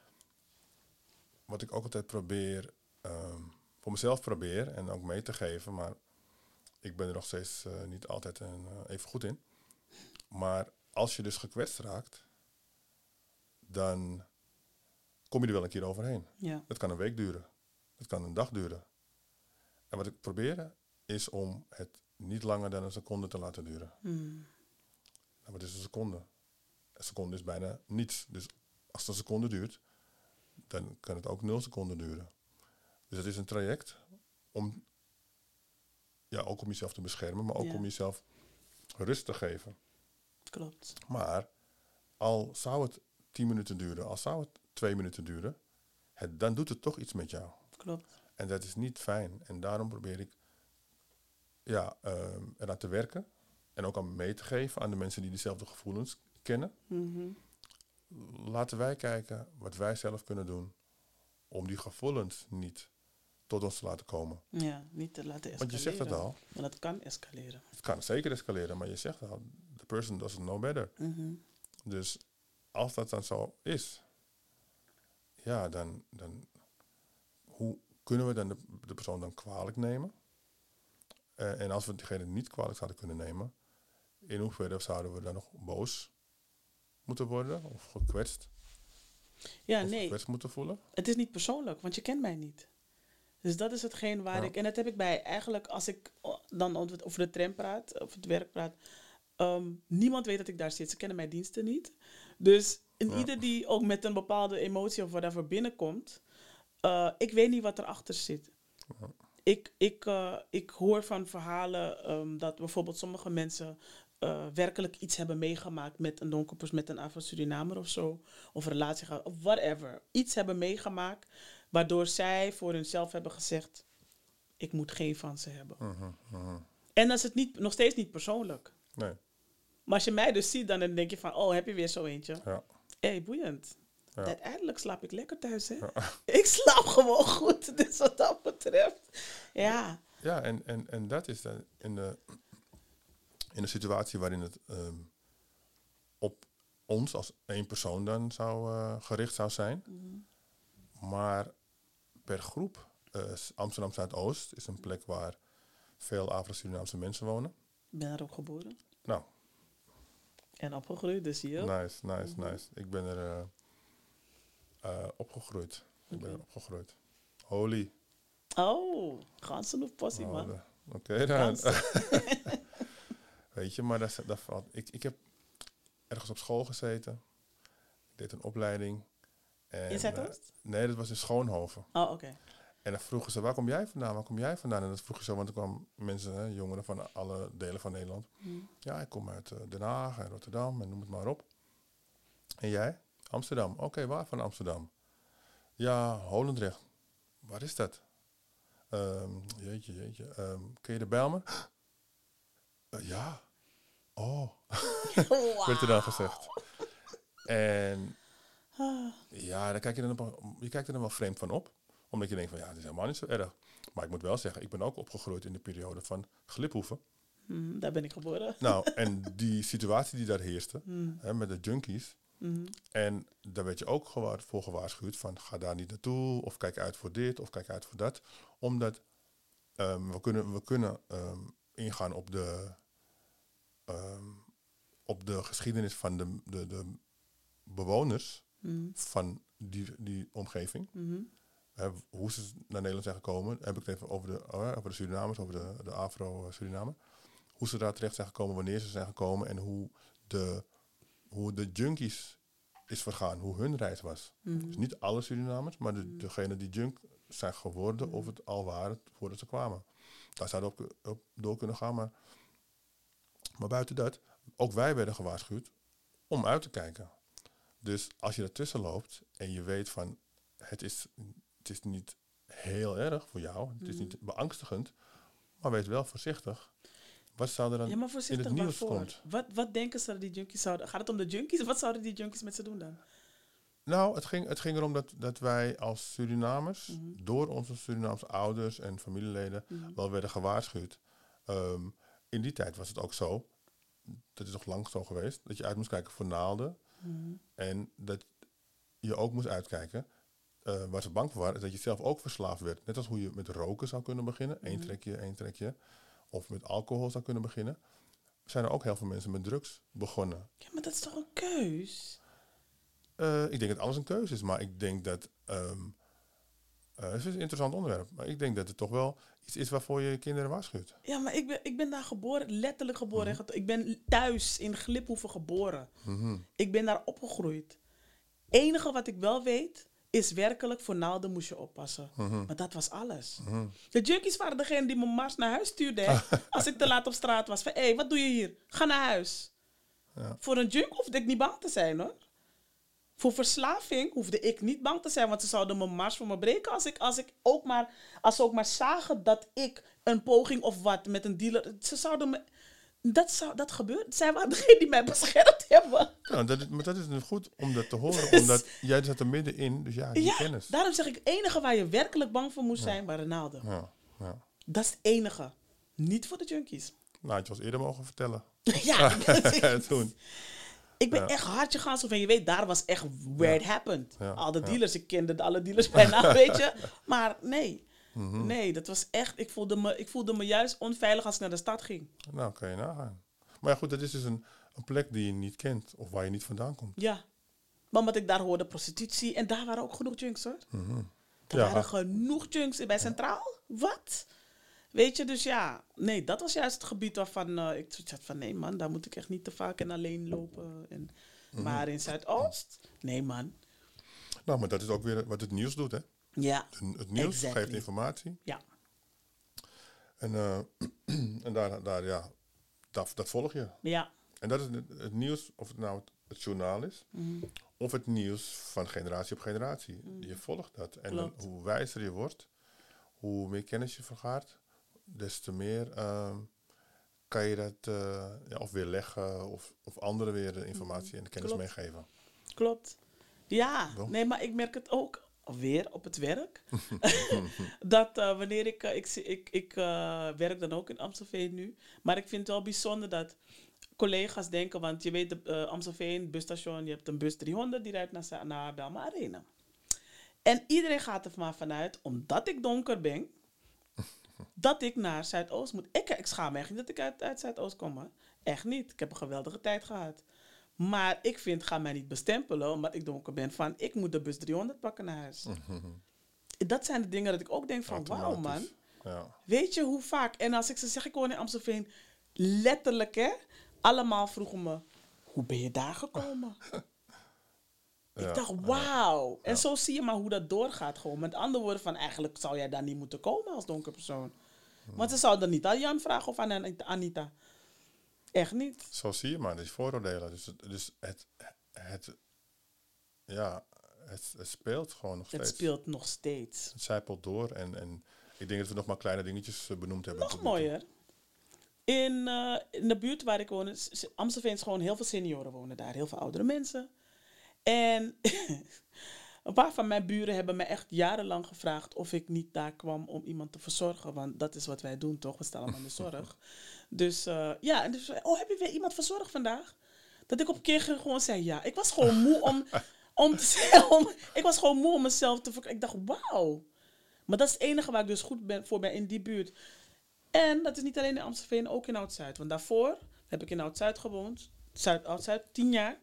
wat ik ook altijd probeer, ehm, voor mezelf probeer en ook mee te geven, maar ik ben er nog steeds eh, niet altijd een, eh, even goed in. Maar als je dus gekwetst raakt, dan kom je er wel een keer overheen. Ja. Dat kan een week duren. Dat kan een dag duren. En wat ik probeer is om het niet langer dan een seconde te laten duren. Hmm. Nou, wat is een seconde? Een seconde is bijna niets. Dus als het een seconde duurt, dan kan het ook nul seconden duren. Dus het is een traject om, ja, ook om jezelf te beschermen, maar ook Ja. om jezelf rust te geven. Klopt. Maar al zou het tien minuten duren, al zou het twee minuten duren, het, dan doet het toch iets met jou. Klopt. En dat is niet fijn. En daarom probeer ik ja, ehm, eraan te werken. En ook aan mee te geven aan de mensen die dezelfde gevoelens kennen. Mhm. Laten wij kijken wat wij zelf kunnen doen om die gevoelens niet tot ons te laten komen. Ja, niet te laten escaleren. Want je zegt het al, Want het kan escaleren. het kan zeker escaleren, maar je zegt al, the person doesn't know better. Mhm. Dus als dat dan zo is, ja, dan, dan hoe kunnen we dan de, de persoon dan kwalijk nemen? Eh, en als we diegene niet kwalijk zouden kunnen nemen, in hoeverre zouden we dan nog boos moeten worden of gekwetst? Ja, of nee. gekwetst moeten voelen? Het is niet persoonlijk, want je kent mij niet. Dus dat is hetgeen waar Ja. ik... En dat heb ik bij eigenlijk, als ik dan over de tram praat, of het werk praat... ehm, niemand weet dat ik daar zit. Ze kennen mijn diensten niet. Dus Ja. ieder die ook met een bepaalde emotie of whatever binnenkomt... eh, ik weet niet wat erachter zit. Ja. Ik, ik, eh, ik hoor van verhalen ehm, dat bijvoorbeeld sommige mensen... eh, werkelijk iets hebben meegemaakt met een donkerpers, met een Afro-Surinamer of zo. Of een relatie gehad, of whatever. Iets hebben meegemaakt waardoor zij voor hunzelf hebben gezegd: Ik moet geen van ze hebben. Mhm, mhm. En dan is het niet, nog steeds niet persoonlijk. Nee, Maar als je mij dus ziet, dan denk je van: Oh, heb je weer zo eentje? ja. Hé, hey, boeiend. Ja. Uiteindelijk slaap ik lekker thuis, hè? Ja. Ik slaap gewoon goed, dus wat dat betreft. Ja, Ja, en, en, en dat is dan in de, in de situatie waarin het ehm, op ons als één persoon dan zou, eh, gericht zou zijn. Maar per groep, eh, Amsterdam Zuidoost is een plek waar veel Afro-Surinaamse mensen wonen. ik ben er ook geboren Nou, en opgegroeid, dus hier. nice, nice, Mhm. nice. Ik ben er eh, opgegroeid. Ik ben er opgegroeid. Holy. Oh, ganzen of possie, Oh, man. Oké dan. Weet je, maar dat, dat valt. Ik, ik heb ergens op school gezeten. Ik deed een opleiding. En, In eh, Zuidoost? nee, dat was in Schoonhoven. Oh, oké. En dan vroegen ze, waar kom jij vandaan? Waar kom jij vandaan? En dat vroeg je zo, want er kwamen mensen, hè, jongeren van alle delen van Nederland. Hm. Ja, ik kom uit eh, Den Haag en Rotterdam en noem het maar op. En jij? Amsterdam. Oké, waar van Amsterdam? Ja, Holendrecht. Waar is dat? Ehm, jeetje, jeetje. Ehm, ken je de Bijlmer? "Eh, ja. Oh, werd er dan gezegd. En ja, dan kijk je, dan op, je kijkt er dan wel vreemd van op. Omdat je denkt van ja, het is helemaal niet zo erg. Maar ik moet wel zeggen, ik ben ook opgegroeid in de periode van Gliphoeven. Hm, daar ben ik geboren. Nou, en die situatie die daar heerste, Hm, hè, met de junkies. Hm. En daar werd je ook gewa- voor gewaarschuwd van ga daar niet naartoe. Of kijk uit voor dit of kijk uit voor dat. Omdat ehm, we kunnen, we kunnen ehm, ingaan op de, ehm, op de geschiedenis van de, de, de bewoners Hm, van die, die omgeving. hm. Hè, hoe ze naar Nederland zijn gekomen, heb ik het even over de, oh, over de Surinamers, over de, de Afro-Suriname. Hoe ze daar terecht zijn gekomen, wanneer ze zijn gekomen en hoe de, hoe de junkies is vergaan, hoe hun reis was. Dus niet alle Surinamers, maar de, degene die junk zijn geworden of het al waren voordat ze kwamen. Daar zouden we op, op door kunnen gaan, maar, maar buiten dat, ook wij werden gewaarschuwd om uit te kijken. Dus als je ertussen loopt en je weet van het is, het is niet heel erg voor jou, het is niet beangstigend, maar wees wel voorzichtig. Wat zou er dan Ja, maar in voorzichtig het nieuws komt? Wat, wat denken ze dat die junkies zouden... Gaat het om de junkies? Wat zouden die junkies met ze doen dan? Nou, het ging, het ging erom dat, dat wij als Surinamers, Mhm. door onze Surinaamse ouders en familieleden, Mhm. wel werden gewaarschuwd. Ehm, in die tijd was het ook zo, dat is nog lang zo geweest, dat je uit moest kijken voor naalden. Mhm. En dat je ook moest uitkijken, eh, waar ze bang voor waren, is dat je zelf ook verslaafd werd. Net als hoe je met roken zou kunnen beginnen, Mhm. trekje, één trekje. Of met alcohol zou kunnen beginnen. Zijn er ook heel veel mensen met drugs begonnen. Ja, maar dat is toch een keus? Eh, ik denk dat alles een keuze is, maar ik denk dat. ehm, eh, het is een interessant onderwerp, maar ik denk dat het toch wel iets is waarvoor je je kinderen waarschuwt. Ja, maar ik ben, ik ben daar geboren, letterlijk geboren. Mhm. Ik ben thuis in Gliphoeven geboren. Mhm. Ik ben daar opgegroeid. enige wat ik wel weet, is werkelijk voor naalden moest je oppassen. Mhm. Maar dat was alles. Mhm. De junkies waren degene die me mars naar huis stuurde. als ik te laat op straat was. Van, hé, hey, wat doe je hier? Ga naar huis. Ja. Voor een junk hoefde ik niet bang te zijn, hoor. Voor verslaving hoefde ik niet bang te zijn. Want ze zouden me mars voor me breken als, ik, als, ik ook maar, als ze ook maar zagen dat ik een poging of wat met een dealer... Ze zouden me... Dat, zou, dat gebeurt. Zij waren degene die mij beschermd hebben. Ja, dat is, maar dat is nu goed om dat te horen, Dus- omdat jij zat er middenin, dus ja, die Ja, kennis. daarom zeg ik, het enige waar je werkelijk bang voor moest zijn, waren naalden. Ja, ja. Dat is het enige. Niet voor de junkies. Nou, je ons eerder mogen vertellen. ja, Toen. ik ben Ja. echt hardje gaan. Zo van, je weet, daar was echt where it happened. Al de dealers, ik kende alle dealers bijna, weet je. Maar nee, Mhm. nee, dat was echt... Ik voelde, me, ik voelde me juist onveilig als ik naar de stad ging. Nou, kan je nagaan. Maar ja, goed, dat is dus een, een plek die je niet kent of waar je niet vandaan komt. Ja, Maar omdat ik daar hoorde prostitutie. En daar waren ook genoeg junks hoor. Mhm. Er Ja. waren genoeg junks bij Centraal. Wat? Weet je, dus ja. Nee, dat was juist het gebied waarvan eh, ik had van... Nee man, daar moet ik echt niet te vaak en alleen lopen. En, Mhm. Maar in Zuidoost? Nee man. Nou, maar dat is ook weer wat het nieuws doet, hè? Ja. Het- Het nieuws Exactly. geeft informatie. Ja. En, eh, en daar, daar, ja, dat, dat volg je. Ja. En dat is het, het nieuws, of het nou het, het journaal is, Mhm. of het nieuws van generatie op generatie. Je volgt dat. En dan, Klopt. hoe wijzer je wordt, hoe meer kennis je vergaart, des te meer ehm, kan je dat eh, ja, of weer leggen of, of anderen weer de informatie en de kennis Mhm. Klopt. meegeven. Klopt. Ja, Wel? nee, maar ik merk het ook alweer op het werk. dat eh, wanneer ik, eh, ik, ik, ik eh, werk dan ook in Amstelveen nu. Maar ik vind het wel bijzonder dat collega's denken, want je weet, de, eh, Amstelveen, busstation, je hebt een bus 300 die rijdt naar, naar Belma Arena. En iedereen gaat er maar vanuit, omdat ik donker ben, dat ik naar Zuidoost moet. Ik, ik schaam me echt niet dat ik uit, uit Zuidoost kom. Hè. Echt niet. Ik heb een geweldige tijd gehad. Maar ik vind, ga mij niet bestempelen, omdat ik donker ben, van ik moet de bus 300 pakken naar huis. Dat zijn de dingen dat ik ook denk van, wauw man. Ja. Weet je hoe vaak? En als ik ze zeg, ik woon in Amstelveen, letterlijk hè, allemaal vroegen me, hoe ben je daar gekomen? Ja, Ik dacht, wauw. En zo zie je maar hoe dat doorgaat gewoon. Met andere woorden van, eigenlijk zou jij daar niet moeten komen als donker persoon. Want ze zouden niet aan Jan vragen of aan Anita. Echt niet. Zo zie je maar, is vooroordelen. Dus, het- dus het, het, ja, het, het speelt gewoon nog Het steeds. speelt nog steeds. Het zijpelt door en, en ik denk dat we nog maar kleine dingetjes eh, benoemd hebben. Nog mooier. In, eh, in de buurt waar ik woon, is- Amstelveen is gewoon heel veel senioren wonen daar. Heel veel oudere mensen. En een paar van mijn buren hebben me echt jarenlang gevraagd of ik niet daar kwam om iemand te verzorgen. Want dat is wat wij doen, toch? We stellen aan de zorg. Dus eh, ja, en dus, oh, heb je weer iemand verzorgd vandaag? Dat ik op een keer gewoon zei ja. Ik was gewoon moe om, om te zeggen, om, ik was gewoon moe om mezelf te verk- Ik dacht, wauw. Maar dat is het enige waar ik dus goed ben, voor ben in die buurt. En dat is niet alleen in Amstelveen, ook in Oud-Zuid. Want daarvoor heb ik in Oud-Zuid gewoond. Zuid, Oud-Zuid, tien jaar.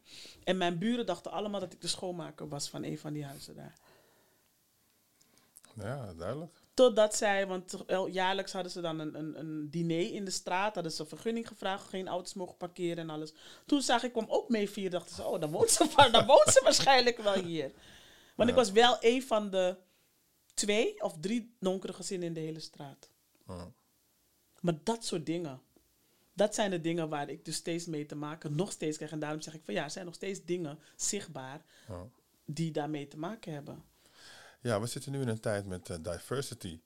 En mijn buren dachten allemaal dat ik de schoonmaker was van een van die huizen daar. Ja, duidelijk. Totdat zij, want jaarlijks hadden ze dan een, een, een diner in de straat. Hadden ze een vergunning gevraagd, geen auto's mogen parkeren en alles. Toen zag ik hem ook mee vieren. Dachten ze, oh, dan woont ze, dan woont ze waarschijnlijk wel hier. Want ik was wel een van de twee of drie donkere gezinnen in de hele straat. Ja. Maar dat soort dingen. Dat zijn de dingen waar ik dus steeds mee te maken, nog steeds krijg. En daarom zeg ik van ja, er zijn nog steeds dingen zichtbaar die daarmee te maken hebben. ja, we zitten nu in een tijd met eh, diversity.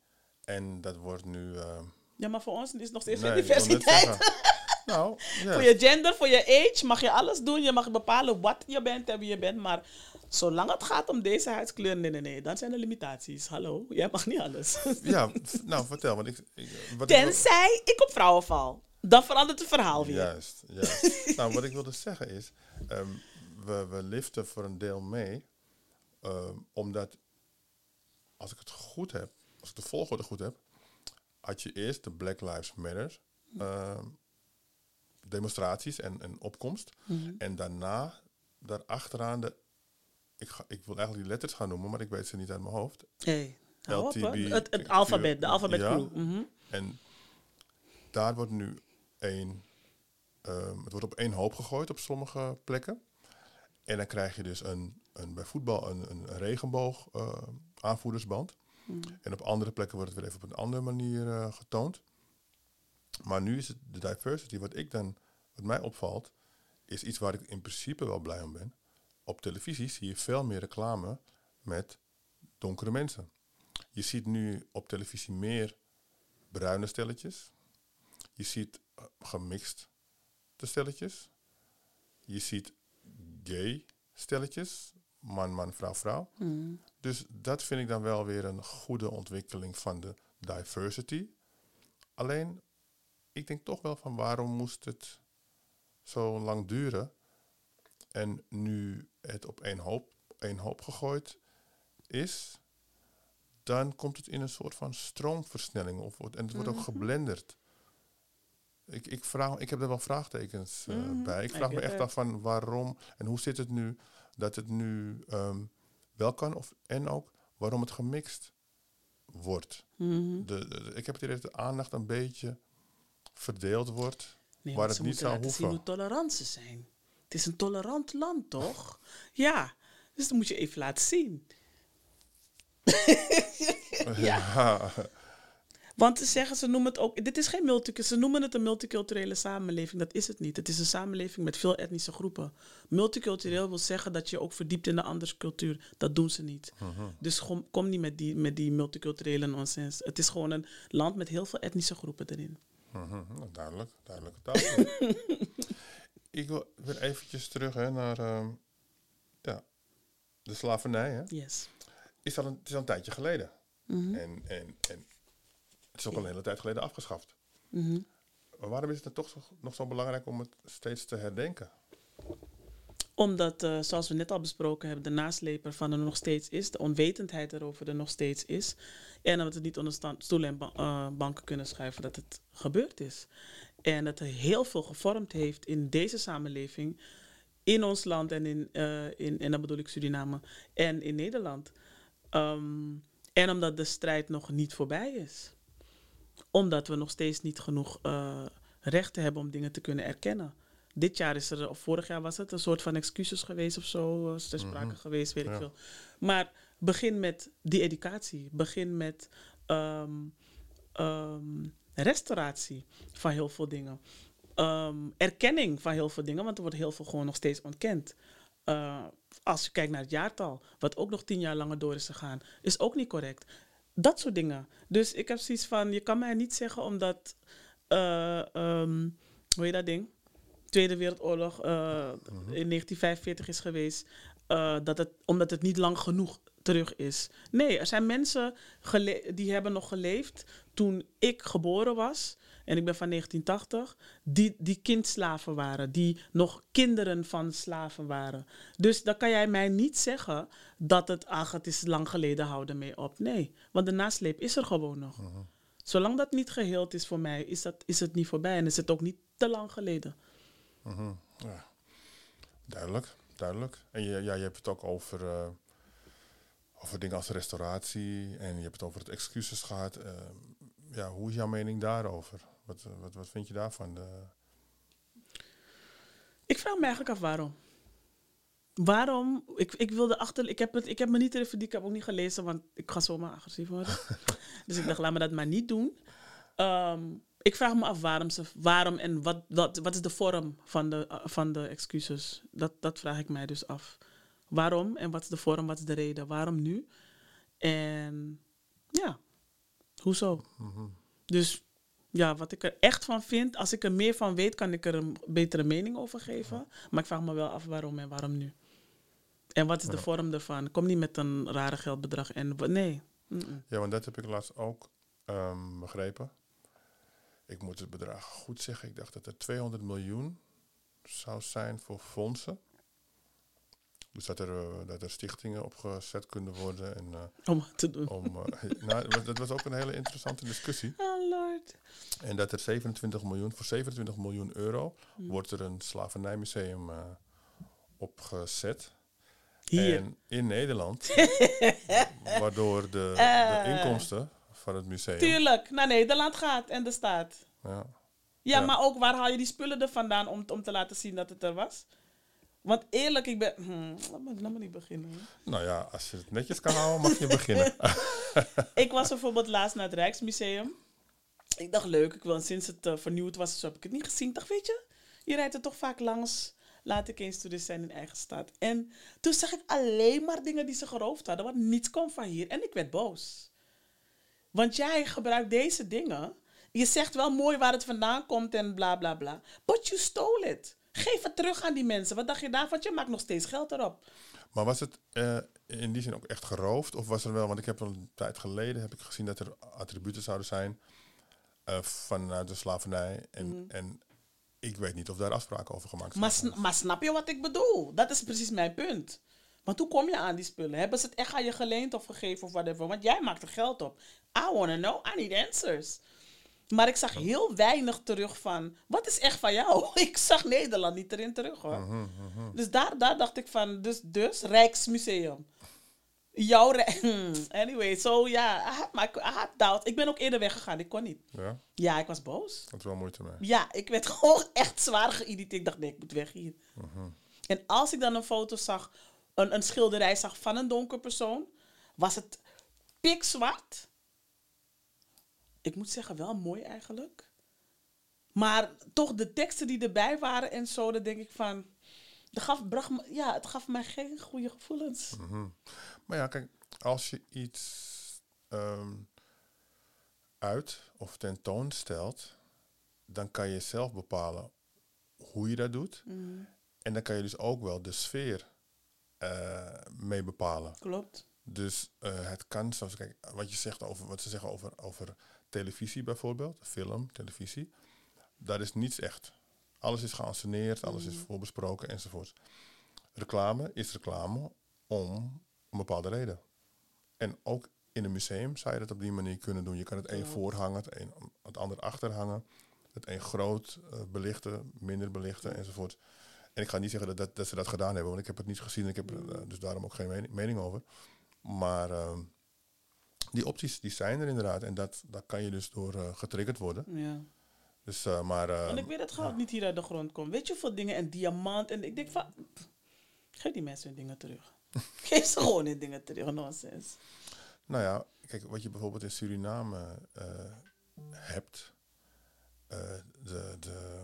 En dat wordt nu... eh, Ja, maar voor ons is het nog steeds nee, diversiteit. nou. Voor je gender, voor je age mag je alles doen. Je mag bepalen wat je bent en wie je bent. Maar zolang het gaat om deze huidskleur, nee, nee, nee. Dan zijn er limitaties. Hallo, jij mag niet alles. Ja, nou vertel. Want ik, wat Tenzij ik op vrouwen val. Dan verandert het verhaal weer. Juist, juist. nou, wat ik wilde zeggen is, ehm, we, we liften voor een deel mee, ehm, omdat als ik het goed heb, als ik de volgorde goed heb, had je eerst de Black Lives Matter ehm, demonstraties en, en opkomst. Mhm. En daarna, daarachteraan de, ik, ga, ik wil eigenlijk die letters gaan noemen, maar ik weet ze niet uit mijn hoofd. Hey, op. LTB, het, het alfabet, de alfabet ja. Mhm. En daar wordt nu één, ehm, het wordt op één hoop gegooid op sommige plekken. En dan krijg je dus een, een bij voetbal een, een regenboog eh, aanvoerdersband. En op andere plekken wordt het weer even op een andere manier eh, getoond. Maar nu is het de diversity, wat ik dan, wat mij opvalt, is iets waar ik in principe wel blij om ben. Op televisie zie je veel meer reclame met donkere mensen. Je ziet nu op televisie meer bruine stelletjes. Je ziet gemixt de stelletjes. Je ziet gay stelletjes. Man, man, vrouw, vrouw. Mhm. Dus dat vind ik dan wel weer een goede ontwikkeling van de diversity. Alleen, ik denk toch wel van waarom moest het zo lang duren? En nu het op één hoop, één hoop gegooid is, dan komt het in een soort van stroomversnelling. Of, wordt- en het wordt ook Mhm. geblenderd. Ik, ik, vraag, ik heb er wel vraagtekens Mhm, bij. Ik vraag me echt af van waarom en hoe zit het nu dat het nu ehm, wel kan of, en ook waarom het gemixt wordt. Mhm. De, de- ik heb het idee dat de aandacht een beetje verdeeld wordt. Nee, Waar het ze niet moeten zou laten zien hoeven. hoe tolerant ze zijn. Het is een tolerant land, toch? Ja, dus dat moet je even laten zien. ja. Want ze zeggen, ze noemen het ook, dit is geen multiculturele, ze noemen het een multiculturele samenleving. Dat is het niet. Het is een samenleving met veel etnische groepen. Multicultureel wil zeggen dat je ook verdiept in de andere cultuur. Dat doen ze niet. Dus kom, kom niet met die, met die multiculturele nonsens. Het is gewoon een land met heel veel etnische groepen erin. Mhm, nou, duidelijk, duidelijk, duidelijk. ik wil weer eventjes terug hè, naar ehm, ja, de slavernij. Hè. Yes. Is al een, het is al een tijdje geleden. Mhm. En, en, en het is ook al een hele tijd geleden afgeschaft. Mhm. Maar waarom is het dan toch zo, nog zo belangrijk om het steeds te herdenken? Omdat, eh, zoals we net al besproken hebben, de nasleper van er nog steeds is, de onwetendheid erover er nog steeds is. En dat we het niet onder stoelen en ba- eh, banken kunnen schuiven dat het gebeurd is. En dat er heel veel gevormd heeft in deze samenleving, in ons land en in, eh, in en dan bedoel ik Suriname, en in Nederland. Ehm, en omdat de strijd nog niet voorbij is. Omdat we nog steeds niet genoeg eh, rechten hebben om dingen te kunnen erkennen. Dit jaar is er, of vorig jaar was het, een soort van excuses geweest of zo. eh, Is ter sprake Mhm. geweest, weet ik veel. Maar begin met die educatie. Begin met ehm, ehm, restauratie van heel veel dingen. Ehm, erkenning van heel veel dingen, want er wordt heel veel gewoon nog steeds ontkend. Eh, als je kijkt naar het jaartal, wat ook nog tien jaar langer door is gegaan, is ook niet correct. Dat soort dingen. Dus ik heb zoiets van, je kan mij niet zeggen omdat, ehm, hoe heet dat ding? Tweede Wereldoorlog eh, in 1945 is geweest, eh, dat het, omdat het niet lang genoeg terug is. Nee, er zijn mensen die hebben nog geleefd toen ik geboren was. En ik ben van 1980. Die, die kindslaven waren. Die nog kinderen van slaven waren. Dus dan kan jij mij niet zeggen dat het, ach, het is lang geleden, hou ermee op. Nee, want de nasleep is er gewoon nog. Zolang dat niet geheeld is voor mij, is, dat, is het niet voorbij. En is het ook niet te lang geleden. Mhm, Ja. Duidelijk, duidelijk. En je, ja, je hebt het ook over, eh, over dingen als restauratie en je hebt het over het excuses gehad. Ja, hoe is jouw mening daarover? Wat, eh, wat, wat vind je daarvan? De, Ik vraag me eigenlijk af waarom. Waarom? Ik, ik wilde achter. Ik heb, het, ik heb me niet erin verdiept. Ik heb ook niet gelezen, want ik ga zomaar agressief worden. dus ik dacht, laat me dat maar niet doen. Ehm, ik vraag me af waarom ze. Waarom en wat, wat, wat is de vorm van de, eh, van de excuses? Dat, dat vraag ik mij dus af. Waarom en wat is de vorm? Wat is de reden? Waarom nu? En ja, hoezo? mhm. Dus ja, wat ik er echt van vind, als ik er meer van weet, kan ik er een betere mening over geven. Maar ik vraag me wel af waarom en waarom nu. En wat is de Ja. vorm ervan? Kom niet met een rare geldbedrag en nee. Ja, want dat heb ik laatst ook ehm, begrepen. Ik moet het bedrag goed zeggen. Ik dacht dat er 200 miljoen zou zijn voor fondsen. Dus dat er, eh, dat er stichtingen opgezet kunnen worden. En, eh, Om te doen. om, eh, nou, dat was- ook een hele interessante discussie. Oh lord. En dat er 27 miljoen, voor 27 miljoen euro Hm. wordt er een slavernijmuseum opgezet. Hier. En in Nederland, waardoor de, de inkomsten van het museum. Tuurlijk, naar Nederland gaat en de staat. Ja, Ja, Ja. maar ook waar haal je die spullen er vandaan om, om te laten zien dat het er was? Want eerlijk, ik ben... Hmm, laat, me, laat me niet beginnen. nou ja, als je het netjes kan houden, mag je beginnen. Ik was bijvoorbeeld laatst naar het Rijksmuseum. Ik dacht, leuk, ik wil, sinds het eh, vernieuwd was, zo heb ik het niet gezien. Ik dacht, weet je, je rijdt er toch vaak langs. Laat ik eens toerist zijn in eigen stad. En toen zag ik alleen maar dingen die ze geroofd hadden, want niets kwam van hier. En ik werd boos. Want jij gebruikt deze dingen. Je zegt wel mooi waar het vandaan komt en bla bla bla. But you stole it. Geef het terug aan die mensen. Wat dacht je daarvan? Je maakt nog steeds geld erop. Maar was het eh, in die zin ook echt geroofd? Of was er wel, want ik heb al een tijd geleden heb ik gezien dat er attributen zouden zijn eh, vanuit de slavernij. En, en ik weet niet of daar afspraken over gemaakt zijn. Maar, sn- maar snap je wat ik bedoel? Dat is precies mijn punt. Want hoe kom je aan die spullen? Hebben ze het echt aan je geleend of gegeven of whatever? Want jij maakt er geld op. I wanna know. I need answers. Maar ik zag heel weinig terug van, wat is echt van jou? Ik zag Nederland niet erin terug hoor. Mhm, mhm. Dus daar, daar dacht ik van, dus, dus Rijksmuseum. Jouw Rij- Anyway, so ja, I had my- I had doubt. Ik ben ook eerder weggegaan, ik kon niet. Ja, Ja, ik was boos. dat is wel moeite mee. Ja, ik werd gewoon echt zwaar geïrriteerd. Ik dacht, nee, ik moet weg hier. Mhm. En als ik dan een foto zag, een, een schilderij zag van een donker persoon, was het pikzwart. Ik moet zeggen, wel mooi eigenlijk. Maar toch de teksten die erbij waren en zo, dan denk ik van... Dat gaf, bracht me, ja, het gaf mij geen goede gevoelens. Mhm. Maar ja, kijk, als je iets ehm, uit of tentoonstelt, dan kan je zelf bepalen hoe je dat doet. Mhm, En dan kan je dus ook wel de sfeer eh, mee bepalen. klopt. Dus eh, het kan, zoals kijk, wat je zegt over wat ze zeggen over, over televisie bijvoorbeeld, film, televisie, dat is niets echt. Alles is geanceneerd, alles is voorbesproken enzovoort. Reclame is reclame om een bepaalde reden. En ook in een museum zou je dat op die manier kunnen doen. Je kan het een voorhangen, het, een, het ander achterhangen, het een groot eh, belichten, minder belichten enzovoort. En ik ga niet zeggen dat, dat, dat ze dat gedaan hebben, want ik heb het niet gezien. Ik heb er eh, dus daarom ook geen mening, mening over. Maar ehm, die opties die zijn er inderdaad. En dat, dat kan je dus door eh, getriggerd worden. Ja. Dus, eh, maar, eh, En ik weet dat goud niet hier uit de grond komt. Weet je hoeveel dingen en diamant. En ik denk van, pff, geef die mensen hun dingen terug. geef ze gewoon hun dingen terug, nonsens. nou ja, kijk, wat je bijvoorbeeld in Suriname eh, hebt. eh, de, de,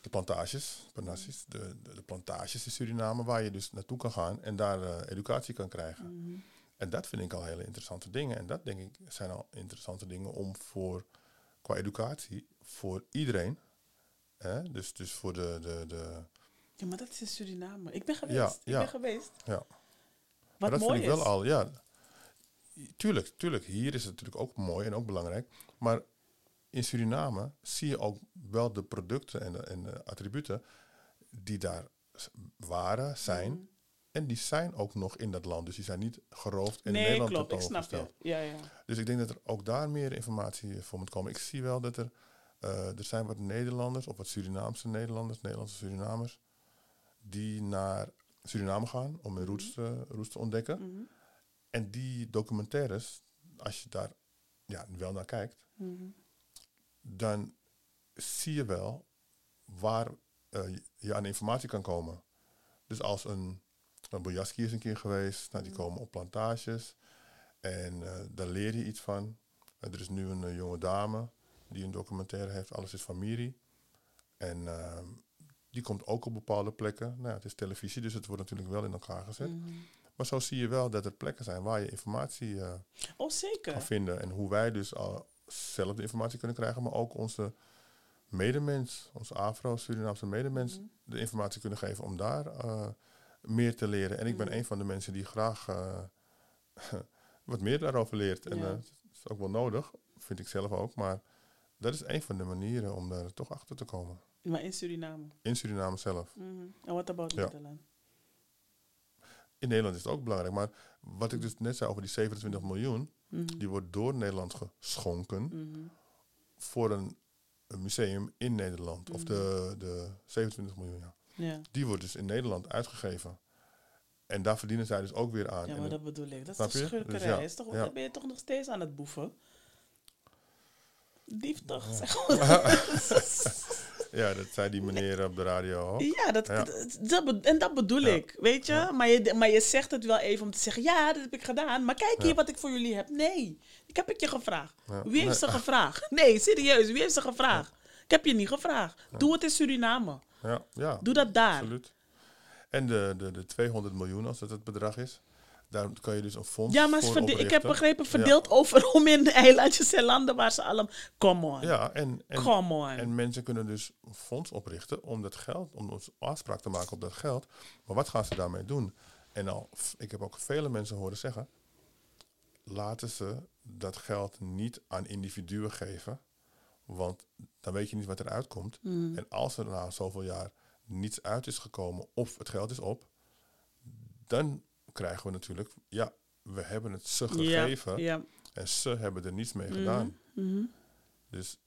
de plantages, plantages de, de, de plantages in Suriname, waar je dus naartoe kan gaan en daar eh, educatie kan krijgen. Mhm. En dat vind ik al hele interessante dingen. En dat denk ik zijn al interessante dingen om voor, qua educatie, voor iedereen. Hè? Dus, dus voor de, de, de Ja, maar dat is in Suriname. Ik ben geweest. Ja, ik ben geweest. ja. Wat maar dat mooi vind ik wel is. al, ja. Tuurlijk, tuurlijk. Hier is het natuurlijk ook mooi en ook belangrijk. Maar in Suriname zie je ook wel de producten en de, en de attributen die daar waren, zijn. Mhm. En die zijn ook nog in dat land. Dus die zijn niet geroofd en in Nee, Nederland klopt. Ik snap je. Ja, ja. Dus ik denk dat er ook daar meer informatie voor moet komen. Ik zie wel dat er, eh, er zijn wat Nederlanders, of wat Surinaamse Nederlanders, Nederlandse Surinamers, die naar Suriname gaan om hun roots, te- roots te ontdekken. Mhm. En die documentaires, als je daar ja, wel naar kijkt, Mhm. dan zie je wel waar eh, je aan informatie kan komen. Dus als een, een Bojaski is een keer geweest, nou, die komen op plantages en eh, daar leer je iets van. Eh, er is nu een eh, jonge dame die een documentaire heeft, Alles is van Miri. En ehm, die komt ook op bepaalde plekken. Nou ja, het is televisie, dus het wordt natuurlijk wel in elkaar gezet. Mhm. Maar zo zie je wel dat er plekken zijn waar je informatie Oh, zeker. kan vinden. En hoe wij dus al zelf de informatie kunnen krijgen, maar ook onze medemens, onze Afro-Surinaamse medemens, Mhm. de informatie kunnen geven om daar meer te leren. En ik ben Mhm. een van de mensen die graag eh, wat meer daarover leert. En Ja. eh, dat is ook wel nodig, vind ik zelf ook. Maar dat is een van de manieren om daar toch achter te komen. Maar in Suriname. In Suriname zelf. Mhm. En what about Ja. Nederland? In Nederland is het ook belangrijk. Maar wat ik dus net zei over die 27 miljoen, Mhm. die wordt door Nederland geschonken. Voor een, een museum in Nederland. Of de, de 27 miljoen, ja. Ja. Die wordt dus in Nederland uitgegeven. En daar verdienen zij dus ook weer aan. ja, maar dat- dat bedoel ik. Dat is toch je? schurkerij? Dus ja, Is toch. Dan ben je toch nog steeds aan het boeven? Dief toch? Zeg gewoon. ja, dat zei die meneer op de radio ook. Ja, dat, Ja. en dat bedoel Ja. ik, weet je? Maar, je? maar je zegt het wel even om te zeggen, ja, dat heb ik gedaan. Maar kijk hier wat ik voor jullie heb. Nee, ik heb het je gevraagd. Wie heeft Nee. ze gevraagd? Nee, serieus, wie heeft ze gevraagd? Ik heb je niet gevraagd. Doe het in Suriname. Ja, ja Doe dat daar. absoluut. En de, de, de 200 miljoen, als dat het bedrag is, daar kan je dus een fonds Ja, maar voor ik heb begrepen, verdeeld overal in de eilandjes en landen waar ze allemaal... Come on. Ja, en, en, Come on. en mensen kunnen dus een fonds oprichten om dat geld, om ons afspraak te maken op dat geld. Maar wat gaan ze daarmee doen? En al, ik heb ook vele mensen horen zeggen, laten ze dat geld niet aan individuen geven, want dan weet je niet wat eruit komt. Mm. En als er na zoveel jaar niets uit is gekomen of het geld is op, dan krijgen we natuurlijk, ja, we hebben het ze gegeven ja. en ze hebben er niets mee gedaan. Mhm, Mhm. Dus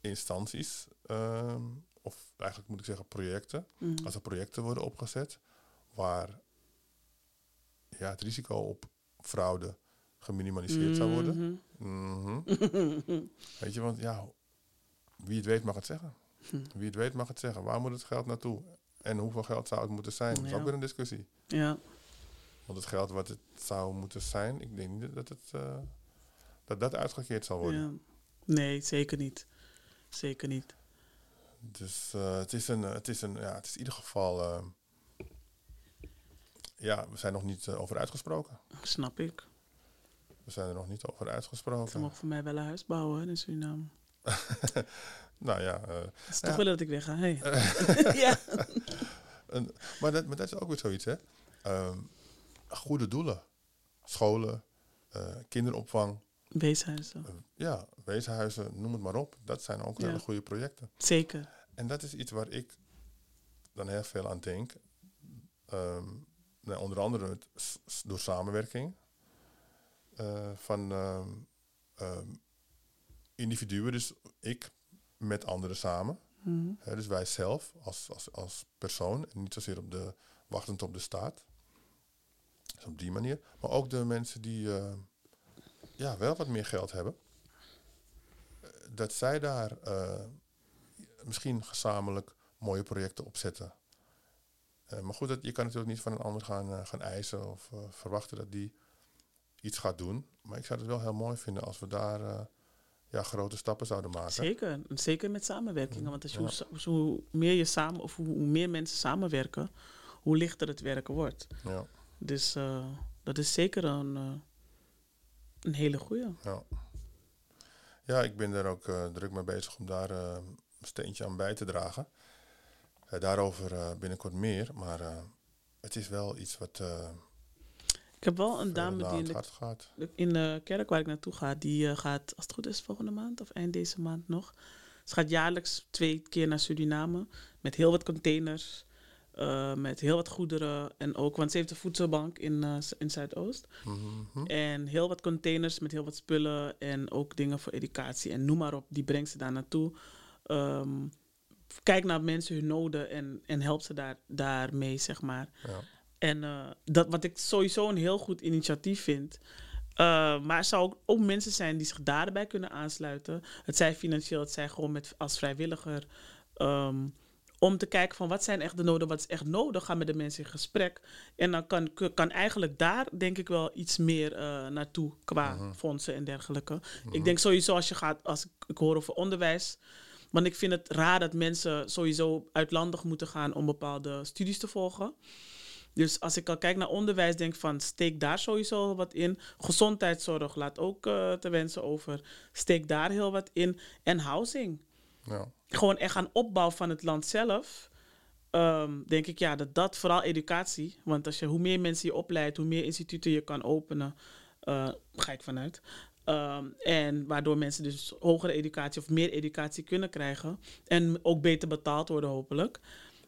instanties, ehm, of eigenlijk moet ik zeggen projecten, Mhm. als er projecten worden opgezet waar ja, het risico op fraude geminimaliseerd zou worden. Weet je, want ja, wie het weet mag het zeggen. Hm. Wie het weet mag het zeggen. Waar moet het geld naartoe? En hoeveel geld zou het moeten zijn? Dat is Ja. ook weer een discussie. Ja. Want het geld wat het zou moeten zijn, ik denk niet dat het eh, dat, dat uitgekeerd zal worden. ja. Nee, zeker niet. Zeker niet. Dus eh, het, is een, het, is een, ja, het is in ieder geval. eh, ja, we zijn nog niet eh, over uitgesproken. Snap ik. We zijn er nog niet over Ze uitgesproken. mogen voor mij wel een huis bouwen in Suriname. Nou ja, eh, Ze toch Ja. willen dat ik wegga. Hey. ja. een, maar, dat, maar dat is ook weer zoiets, hè? Ehm, goede doelen. Scholen, eh, kinderopvang, Weeshuizen. eh, ja, weeshuizen, noem het maar op. Dat zijn ook Ja. hele goede projecten. Zeker. En dat is iets waar ik dan heel veel aan denk. Ehm, nou, onder andere het door samenwerking van ehm, individuen, dus ik met anderen samen. Hè, dus wij zelf als, als, als persoon en niet zozeer op de, wachtend op de staat. Dus op die manier. Maar ook de mensen die eh, ja, wel wat meer geld hebben. eh, Dat zij daar eh, misschien gezamenlijk mooie projecten opzetten. Eh, maar goed, dat, je kan natuurlijk niet van een ander gaan, gaan eisen of verwachten dat die iets gaat doen. Maar ik zou het wel heel mooi vinden als we daar ja, grote stappen zouden maken. Zeker. Zeker met samenwerkingen. Want als je, Ja. hoe, dus hoe meer je samen, of hoe, hoe meer mensen samenwerken, hoe lichter het werken wordt. Ja, Dus eh, dat is zeker een, eh, een hele goeie. ja. ja, ik ben daar ook eh, druk mee bezig om daar een steentje aan bij te dragen. Daarover binnenkort meer, maar het is wel iets wat Ik heb wel een dame die in de, hart gaat. in de kerk waar ik naartoe ga, die eh, gaat, als het goed is, volgende maand of eind deze maand nog. Ze gaat jaarlijks twee keer naar Suriname met heel wat containers, eh, met heel wat goederen. En ook, want ze heeft een voedselbank in, Z- in Zuidoost. Mhm. En heel wat containers met heel wat spullen en ook dingen voor educatie en noem maar op. Die brengt ze daar naartoe. Ehm, kijk naar mensen hun noden en, en helpt ze daar, daarmee, zeg maar. Ja. En eh, dat wat ik sowieso een heel goed initiatief vind. Eh, maar er zou ook, ook mensen zijn die zich daarbij kunnen aansluiten. Het zij financieel, het zij gewoon met, als vrijwilliger. Ehm, om te kijken van wat zijn echt de noden, wat is echt nodig. Ga met de mensen in gesprek. En dan kan, kan eigenlijk daar denk ik wel iets meer eh, naartoe qua Mhm. fondsen en dergelijke. Mhm. Ik denk sowieso als je gaat, als ik, ik hoor over onderwijs. Want ik vind het raar dat mensen sowieso uitlandig moeten gaan om bepaalde studies te volgen. Dus als ik al kijk naar onderwijs, denk van steek daar sowieso wat in. Gezondheidszorg laat ook eh, te wensen over. Steek daar heel wat in. En housing. Ja. Gewoon echt aan opbouw van het land zelf. Ehm, denk ik ja, dat dat vooral educatie. Want als je, hoe meer mensen je opleidt, hoe meer instituten je kan openen, eh, ga ik vanuit. Ehm, en waardoor mensen dus hogere educatie of meer educatie kunnen krijgen. En ook beter betaald worden, hopelijk.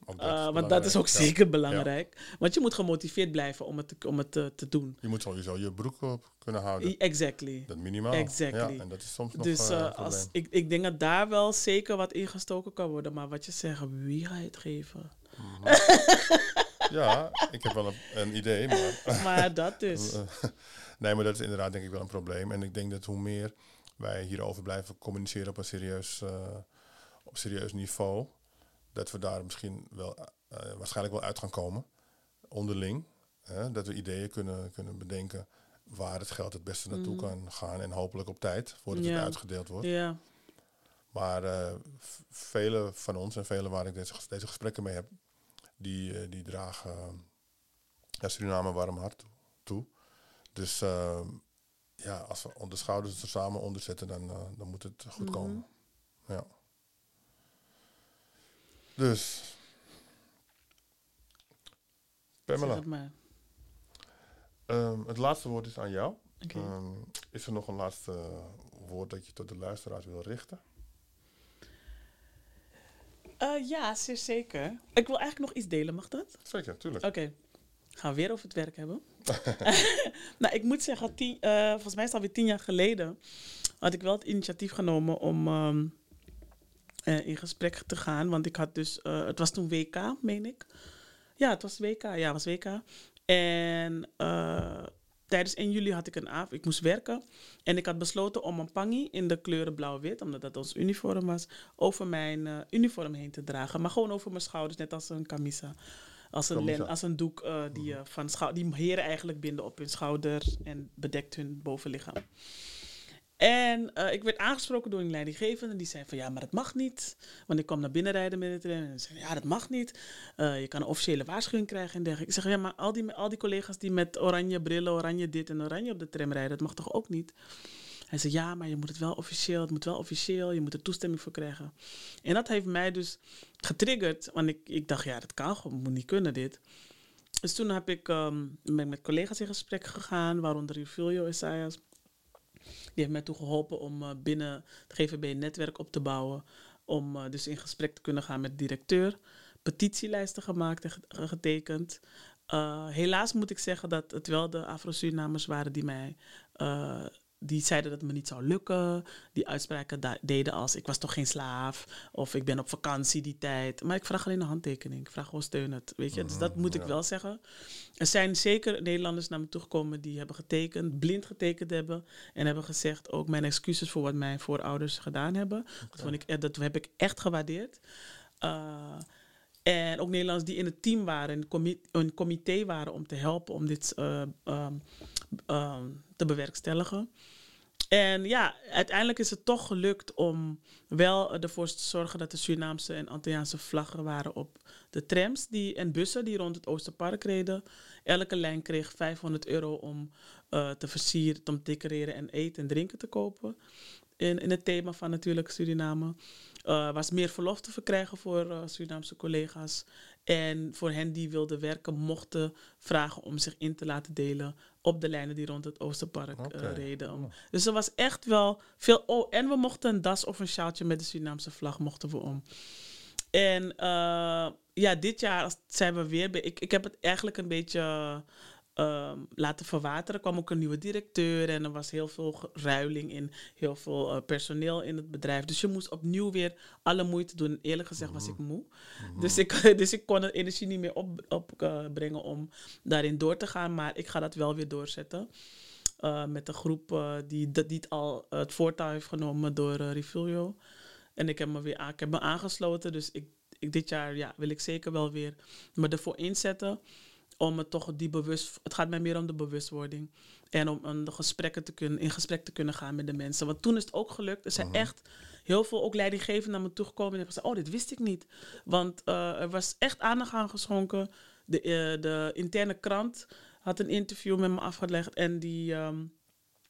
Eh, is want dat is ook. Ja. zeker belangrijk. Want je moet gemotiveerd blijven om het te, om het te, te doen. Je moet sowieso je broek op kunnen houden. Exactly. Dat minimaal. Exactly. Ja, en dat is soms nog Dus eh, eh, een probleem. als, ik, ik denk dat daar wel zeker wat ingestoken kan worden. Maar wat je zegt, wie ga je het geven? Mhm. ja, ik heb wel een, een idee, maar... Maar dat dus. nee, maar dat is inderdaad denk ik wel een probleem. En ik denk dat hoe meer wij hierover blijven communiceren op een serieus, eh, op serieus niveau, dat we daar misschien wel eh, waarschijnlijk wel uit gaan komen, onderling. Hè, dat we ideeën kunnen, kunnen bedenken waar het geld het beste naartoe Mhm. kan gaan en hopelijk op tijd, voordat het uitgedeeld wordt. Maar eh, v- vele van ons en vele waar ik deze, deze gesprekken mee heb, die, eh, die dragen eh, ja, Suriname warm hart toe. Dus eh, ja, als we de schouders er samen onder zetten, dan, eh, dan moet het goed Mhm. komen. Ja. Dus. Pamela, het ehm, het laatste woord is aan jou. Oké. Ehm, is er nog een laatste woord dat je tot de luisteraars wil richten? Eh, ja, zeer zeker. Ik wil eigenlijk nog iets delen, mag dat? Zeker, tuurlijk. Oké. Gaan we weer over het werk hebben? nou, ik moet zeggen, tien, eh, volgens mij is het alweer tien jaar geleden. had ik wel het initiatief genomen om ehm, eh, in gesprek te gaan. Want ik had dus, eh, het was toen WK, meen ik. Ja, het was WK. Ja, het was WK. En eh, tijdens 1 juli had ik een avond, ik moest werken. En ik had besloten om een pangi in de kleuren blauw-wit, omdat dat ons uniform was, over mijn uniform heen te dragen. Maar gewoon over mijn schouders, net als een camisa. Als een, len, als een doek die, je van schou- die heren eigenlijk binden op hun schouder en bedekt hun bovenlichaam. En eh, ik werd aangesproken door een leidinggevende. Die zei van ja, maar dat mag niet. Want ik kwam naar binnen rijden met de trein. En ze zei ja, dat mag niet. Eh, je kan een officiële waarschuwing krijgen en dergelijke. Ik zeg ja, maar al die, al die collega's die met oranje brillen, oranje dit en oranje op de tram rijden, dat mag toch ook niet? Hij zei ja, maar je moet het wel officieel. Het moet wel officieel. Je moet er toestemming voor krijgen. En dat heeft mij dus getriggerd. Want ik, ik dacht ja, dat kan gewoon. moet niet kunnen dit. Dus toen heb ik, ehm, ben ik met collega's in gesprek gegaan, waaronder Rivilio Isaias. Die heeft mij toe geholpen om eh, binnen het GVB een netwerk op te bouwen. Om eh, dus in gesprek te kunnen gaan met de directeur. Petitielijsten gemaakt en ge- getekend. Eh, helaas moet ik zeggen dat het wel de Afro-Surinamers waren die mij... die zeiden dat het me niet zou lukken. Die uitspraken deden als ik was toch geen slaaf. Of ik ben op vakantie die tijd. Maar ik vraag alleen een handtekening. Ik vraag gewoon steun het. Weet je? Dus dat moet ik wel zeggen. Er zijn zeker Nederlanders naar me toegekomen die hebben getekend, blind getekend hebben. En hebben gezegd ook mijn excuses voor wat mijn voorouders gedaan hebben. Dat, vond ik, eh, dat heb ik echt gewaardeerd. Uh, en ook Nederlanders die in het team waren, comi- een comité waren om te helpen om dit uh, um, um, te bewerkstelligen. En ja, uiteindelijk is het toch gelukt om wel ervoor te zorgen dat de Surinaamse en Antilliaanse vlaggen waren op de trams die, en bussen die rond het Oosterpark reden. Elke lijn kreeg 500 euro om uh, te versieren, om te decoreren en eten en drinken te kopen. In, in het thema van natuurlijk Suriname. Uh, was meer verlof te verkrijgen voor uh, Surinaamse collega's. En voor hen die wilden werken, mochten vragen om zich in te laten delen op de lijnen die rond het Oosterpark okay. uh, reden. Oh. Dus er was echt wel veel. Oh, en we mochten een das of een sjaaltje met de Surinaamse vlag mochten we om. En ja, dit jaar zijn we weer. Ik, ik heb het eigenlijk een beetje uh, laten verwateren. Er kwam ook een nieuwe directeur en er was heel veel ruiling in heel veel uh, personeel in het bedrijf. Dus je moest opnieuw weer alle moeite doen. Eerlijk gezegd was ik moe. Mm-hmm. Dus, ik, dus ik kon de energie niet meer opbrengen op, uh, brengen om daarin door te gaan. Maar ik ga dat wel weer doorzetten. Uh, met een groep uh, die, die het al het voortouw heeft genomen door Refilio. En ik heb me weer ik heb me aangesloten. Dus ik, ik, dit jaar ja, wil ik zeker wel weer me ervoor inzetten om het toch die bewust. Het gaat mij meer om de bewustwording. En om, om de gesprekken te kunnen, in gesprek te kunnen gaan met de mensen. Want toen is het ook gelukt. Er zijn uh-huh. echt heel veel ook leidinggevenden naar me toegekomen. En hebben gezegd: Oh, dit wist ik niet. Want uh, er was echt aandacht aan geschonken. De, uh, de interne krant had een interview met me afgelegd. En die. Um,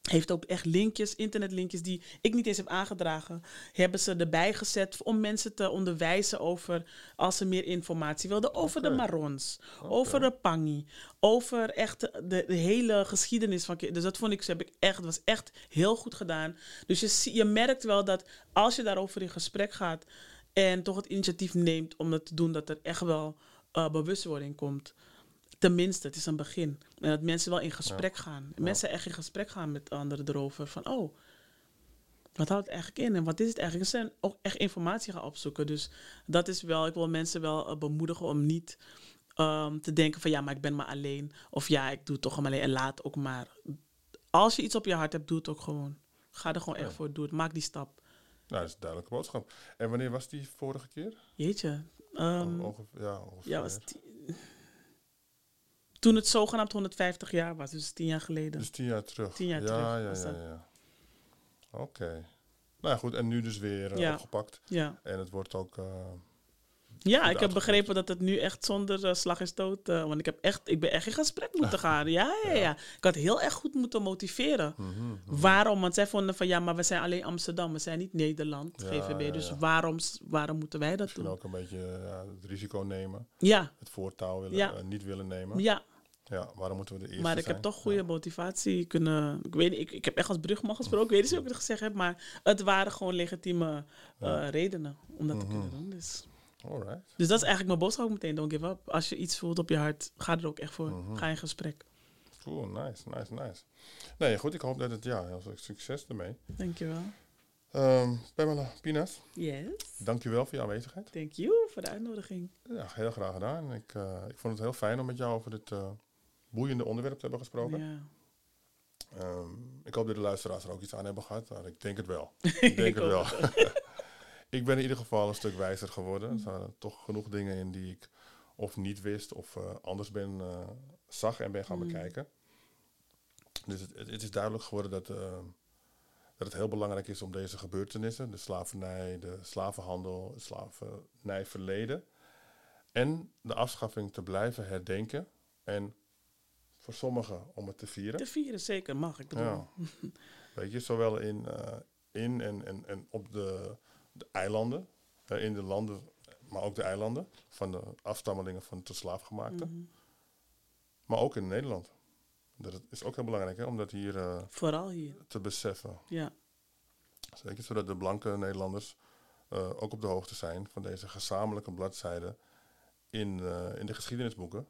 heeft ook echt linkjes, internetlinkjes die ik niet eens heb aangedragen, hebben ze erbij gezet om mensen te onderwijzen over, als ze meer informatie wilden, over okay. de marons, okay. over de pangi, over echt de, de, hele geschiedenis van Dus dat vond ik, heb ik echt, was echt heel goed gedaan. Dus je, je merkt wel dat als je daarover in gesprek gaat en toch het initiatief neemt om dat te doen, dat er echt wel uh, bewustwording komt. Tenminste, het is een begin. En dat mensen wel in gesprek ja. gaan. Ja. Mensen echt in gesprek gaan met anderen erover. Van, oh, wat houdt het eigenlijk in? En wat is het eigenlijk? Ze zijn ook echt informatie gaan opzoeken. Dus dat is wel, ik wil mensen wel uh, bemoedigen om niet um, te denken van, ja, maar ik ben maar alleen. Of ja, ik doe het toch maar alleen en laat ook maar. Als je iets op je hart hebt, doe het ook gewoon. Ga er gewoon ja. echt voor, doe het. Maak die stap. Nou, dat is een duidelijke boodschap. En wanneer was die vorige keer? Jeetje. Um, oh, ongeveer, ja, ongeveer. Ja, was toen het zogenaamd 150 jaar was, dus tien jaar geleden. Dus tien jaar terug. Tien jaar ja, terug. Ja, was ja, dat. ja. Oké. Okay. Nou goed, en nu dus weer uh, ja. opgepakt. Ja. En het wordt ook. Uh, ja, ik heb begrepen dat het nu echt zonder uh, slag is stoot. want ik, heb echt, ik ben echt in gesprek moeten gaan. Ja, ja, ja. Ik had heel erg goed moeten motiveren. Mm -hmm, mm -hmm. Waarom? Want zij vonden van ja, maar we zijn alleen Amsterdam. We zijn niet Nederland, GVB. Dus waarom, waarom moeten wij dat Misschien doen? ook een beetje het risico nemen. Ja, Het voortouw willen, eh, niet willen nemen. ja. Ja, waarom moeten we de eerste Maar ik zijn? heb toch goede Ja. motivatie kunnen. Ik weet ik, ik heb echt als brugman gesproken. Ik weet niet of ik het gezegd heb, maar het waren gewoon legitieme eh, redenen om dat te Mhm. kunnen doen. Dus. Alright. dus dat is eigenlijk mijn boodschap ook meteen. Don't give up. Als je iets voelt op je hart, ga er ook echt voor. Mhm. Ga in gesprek. Cool, nice, nice, nice. Nee, goed, ik hoop dat het, ja, heel veel succes ermee. Dankjewel. Ehm Pamela Pinas, Yes. dankjewel voor je aanwezigheid. Thank you voor de uitnodiging. Ja, heel graag gedaan. Ik, eh, ik vond het heel fijn om met jou over dit eh, boeiende onderwerp te hebben gesproken. Ja. Ehm, ik hoop dat de luisteraars er ook iets aan hebben gehad. ik denk het wel. Ik denk het wel. ik ben in ieder geval een stuk wijzer geworden. Er zaten toch genoeg dingen in die ik of niet wist of eh, anders ben, eh, zag en ben gaan Mm. bekijken. Dus het, het, het is duidelijk geworden dat, eh, dat het heel belangrijk is om deze gebeurtenissen, de slavernij, de slavenhandel, het slavernijverleden en de afschaffing te blijven herdenken. En voor sommigen om het te vieren. Te vieren zeker mag, ik bedoel. Ja. Weet je, zowel in, eh, in en, en, en op de, de eilanden, in de landen, maar ook de eilanden van de afstammelingen van de slaafgemaakten, Mhm. maar ook in Nederland. Dat is ook heel belangrijk hè, om dat hier eh, Vooral hier. te beseffen. Ja. Zeker zodat de blanke Nederlanders eh, ook op de hoogte zijn van deze gezamenlijke bladzijden in, in de geschiedenisboeken.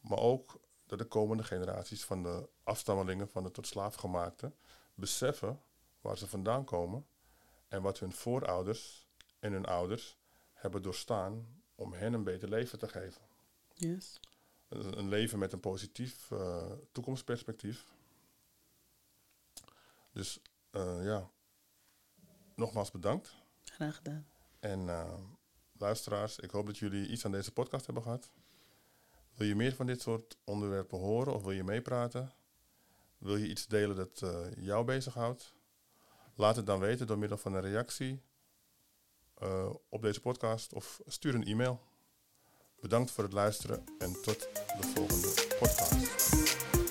Maar ook dat de komende generaties van de afstammelingen van de tot slaafgemaakten beseffen waar ze vandaan komen en wat hun voorouders en hun ouders hebben doorstaan om hen een beter leven te geven. Yes. Een een leven met een positief eh, toekomstperspectief. Dus eh, ja, nogmaals bedankt. Graag gedaan. En eh, luisteraars, ik hoop dat jullie iets aan deze podcast hebben gehad. Wil je meer van dit soort onderwerpen horen of wil je meepraten? Wil je iets delen dat eh, jou bezighoudt? Laat het dan weten door middel van een reactie eh, op deze podcast of stuur een e-mail. Bedankt voor het luisteren en tot de volgende podcast.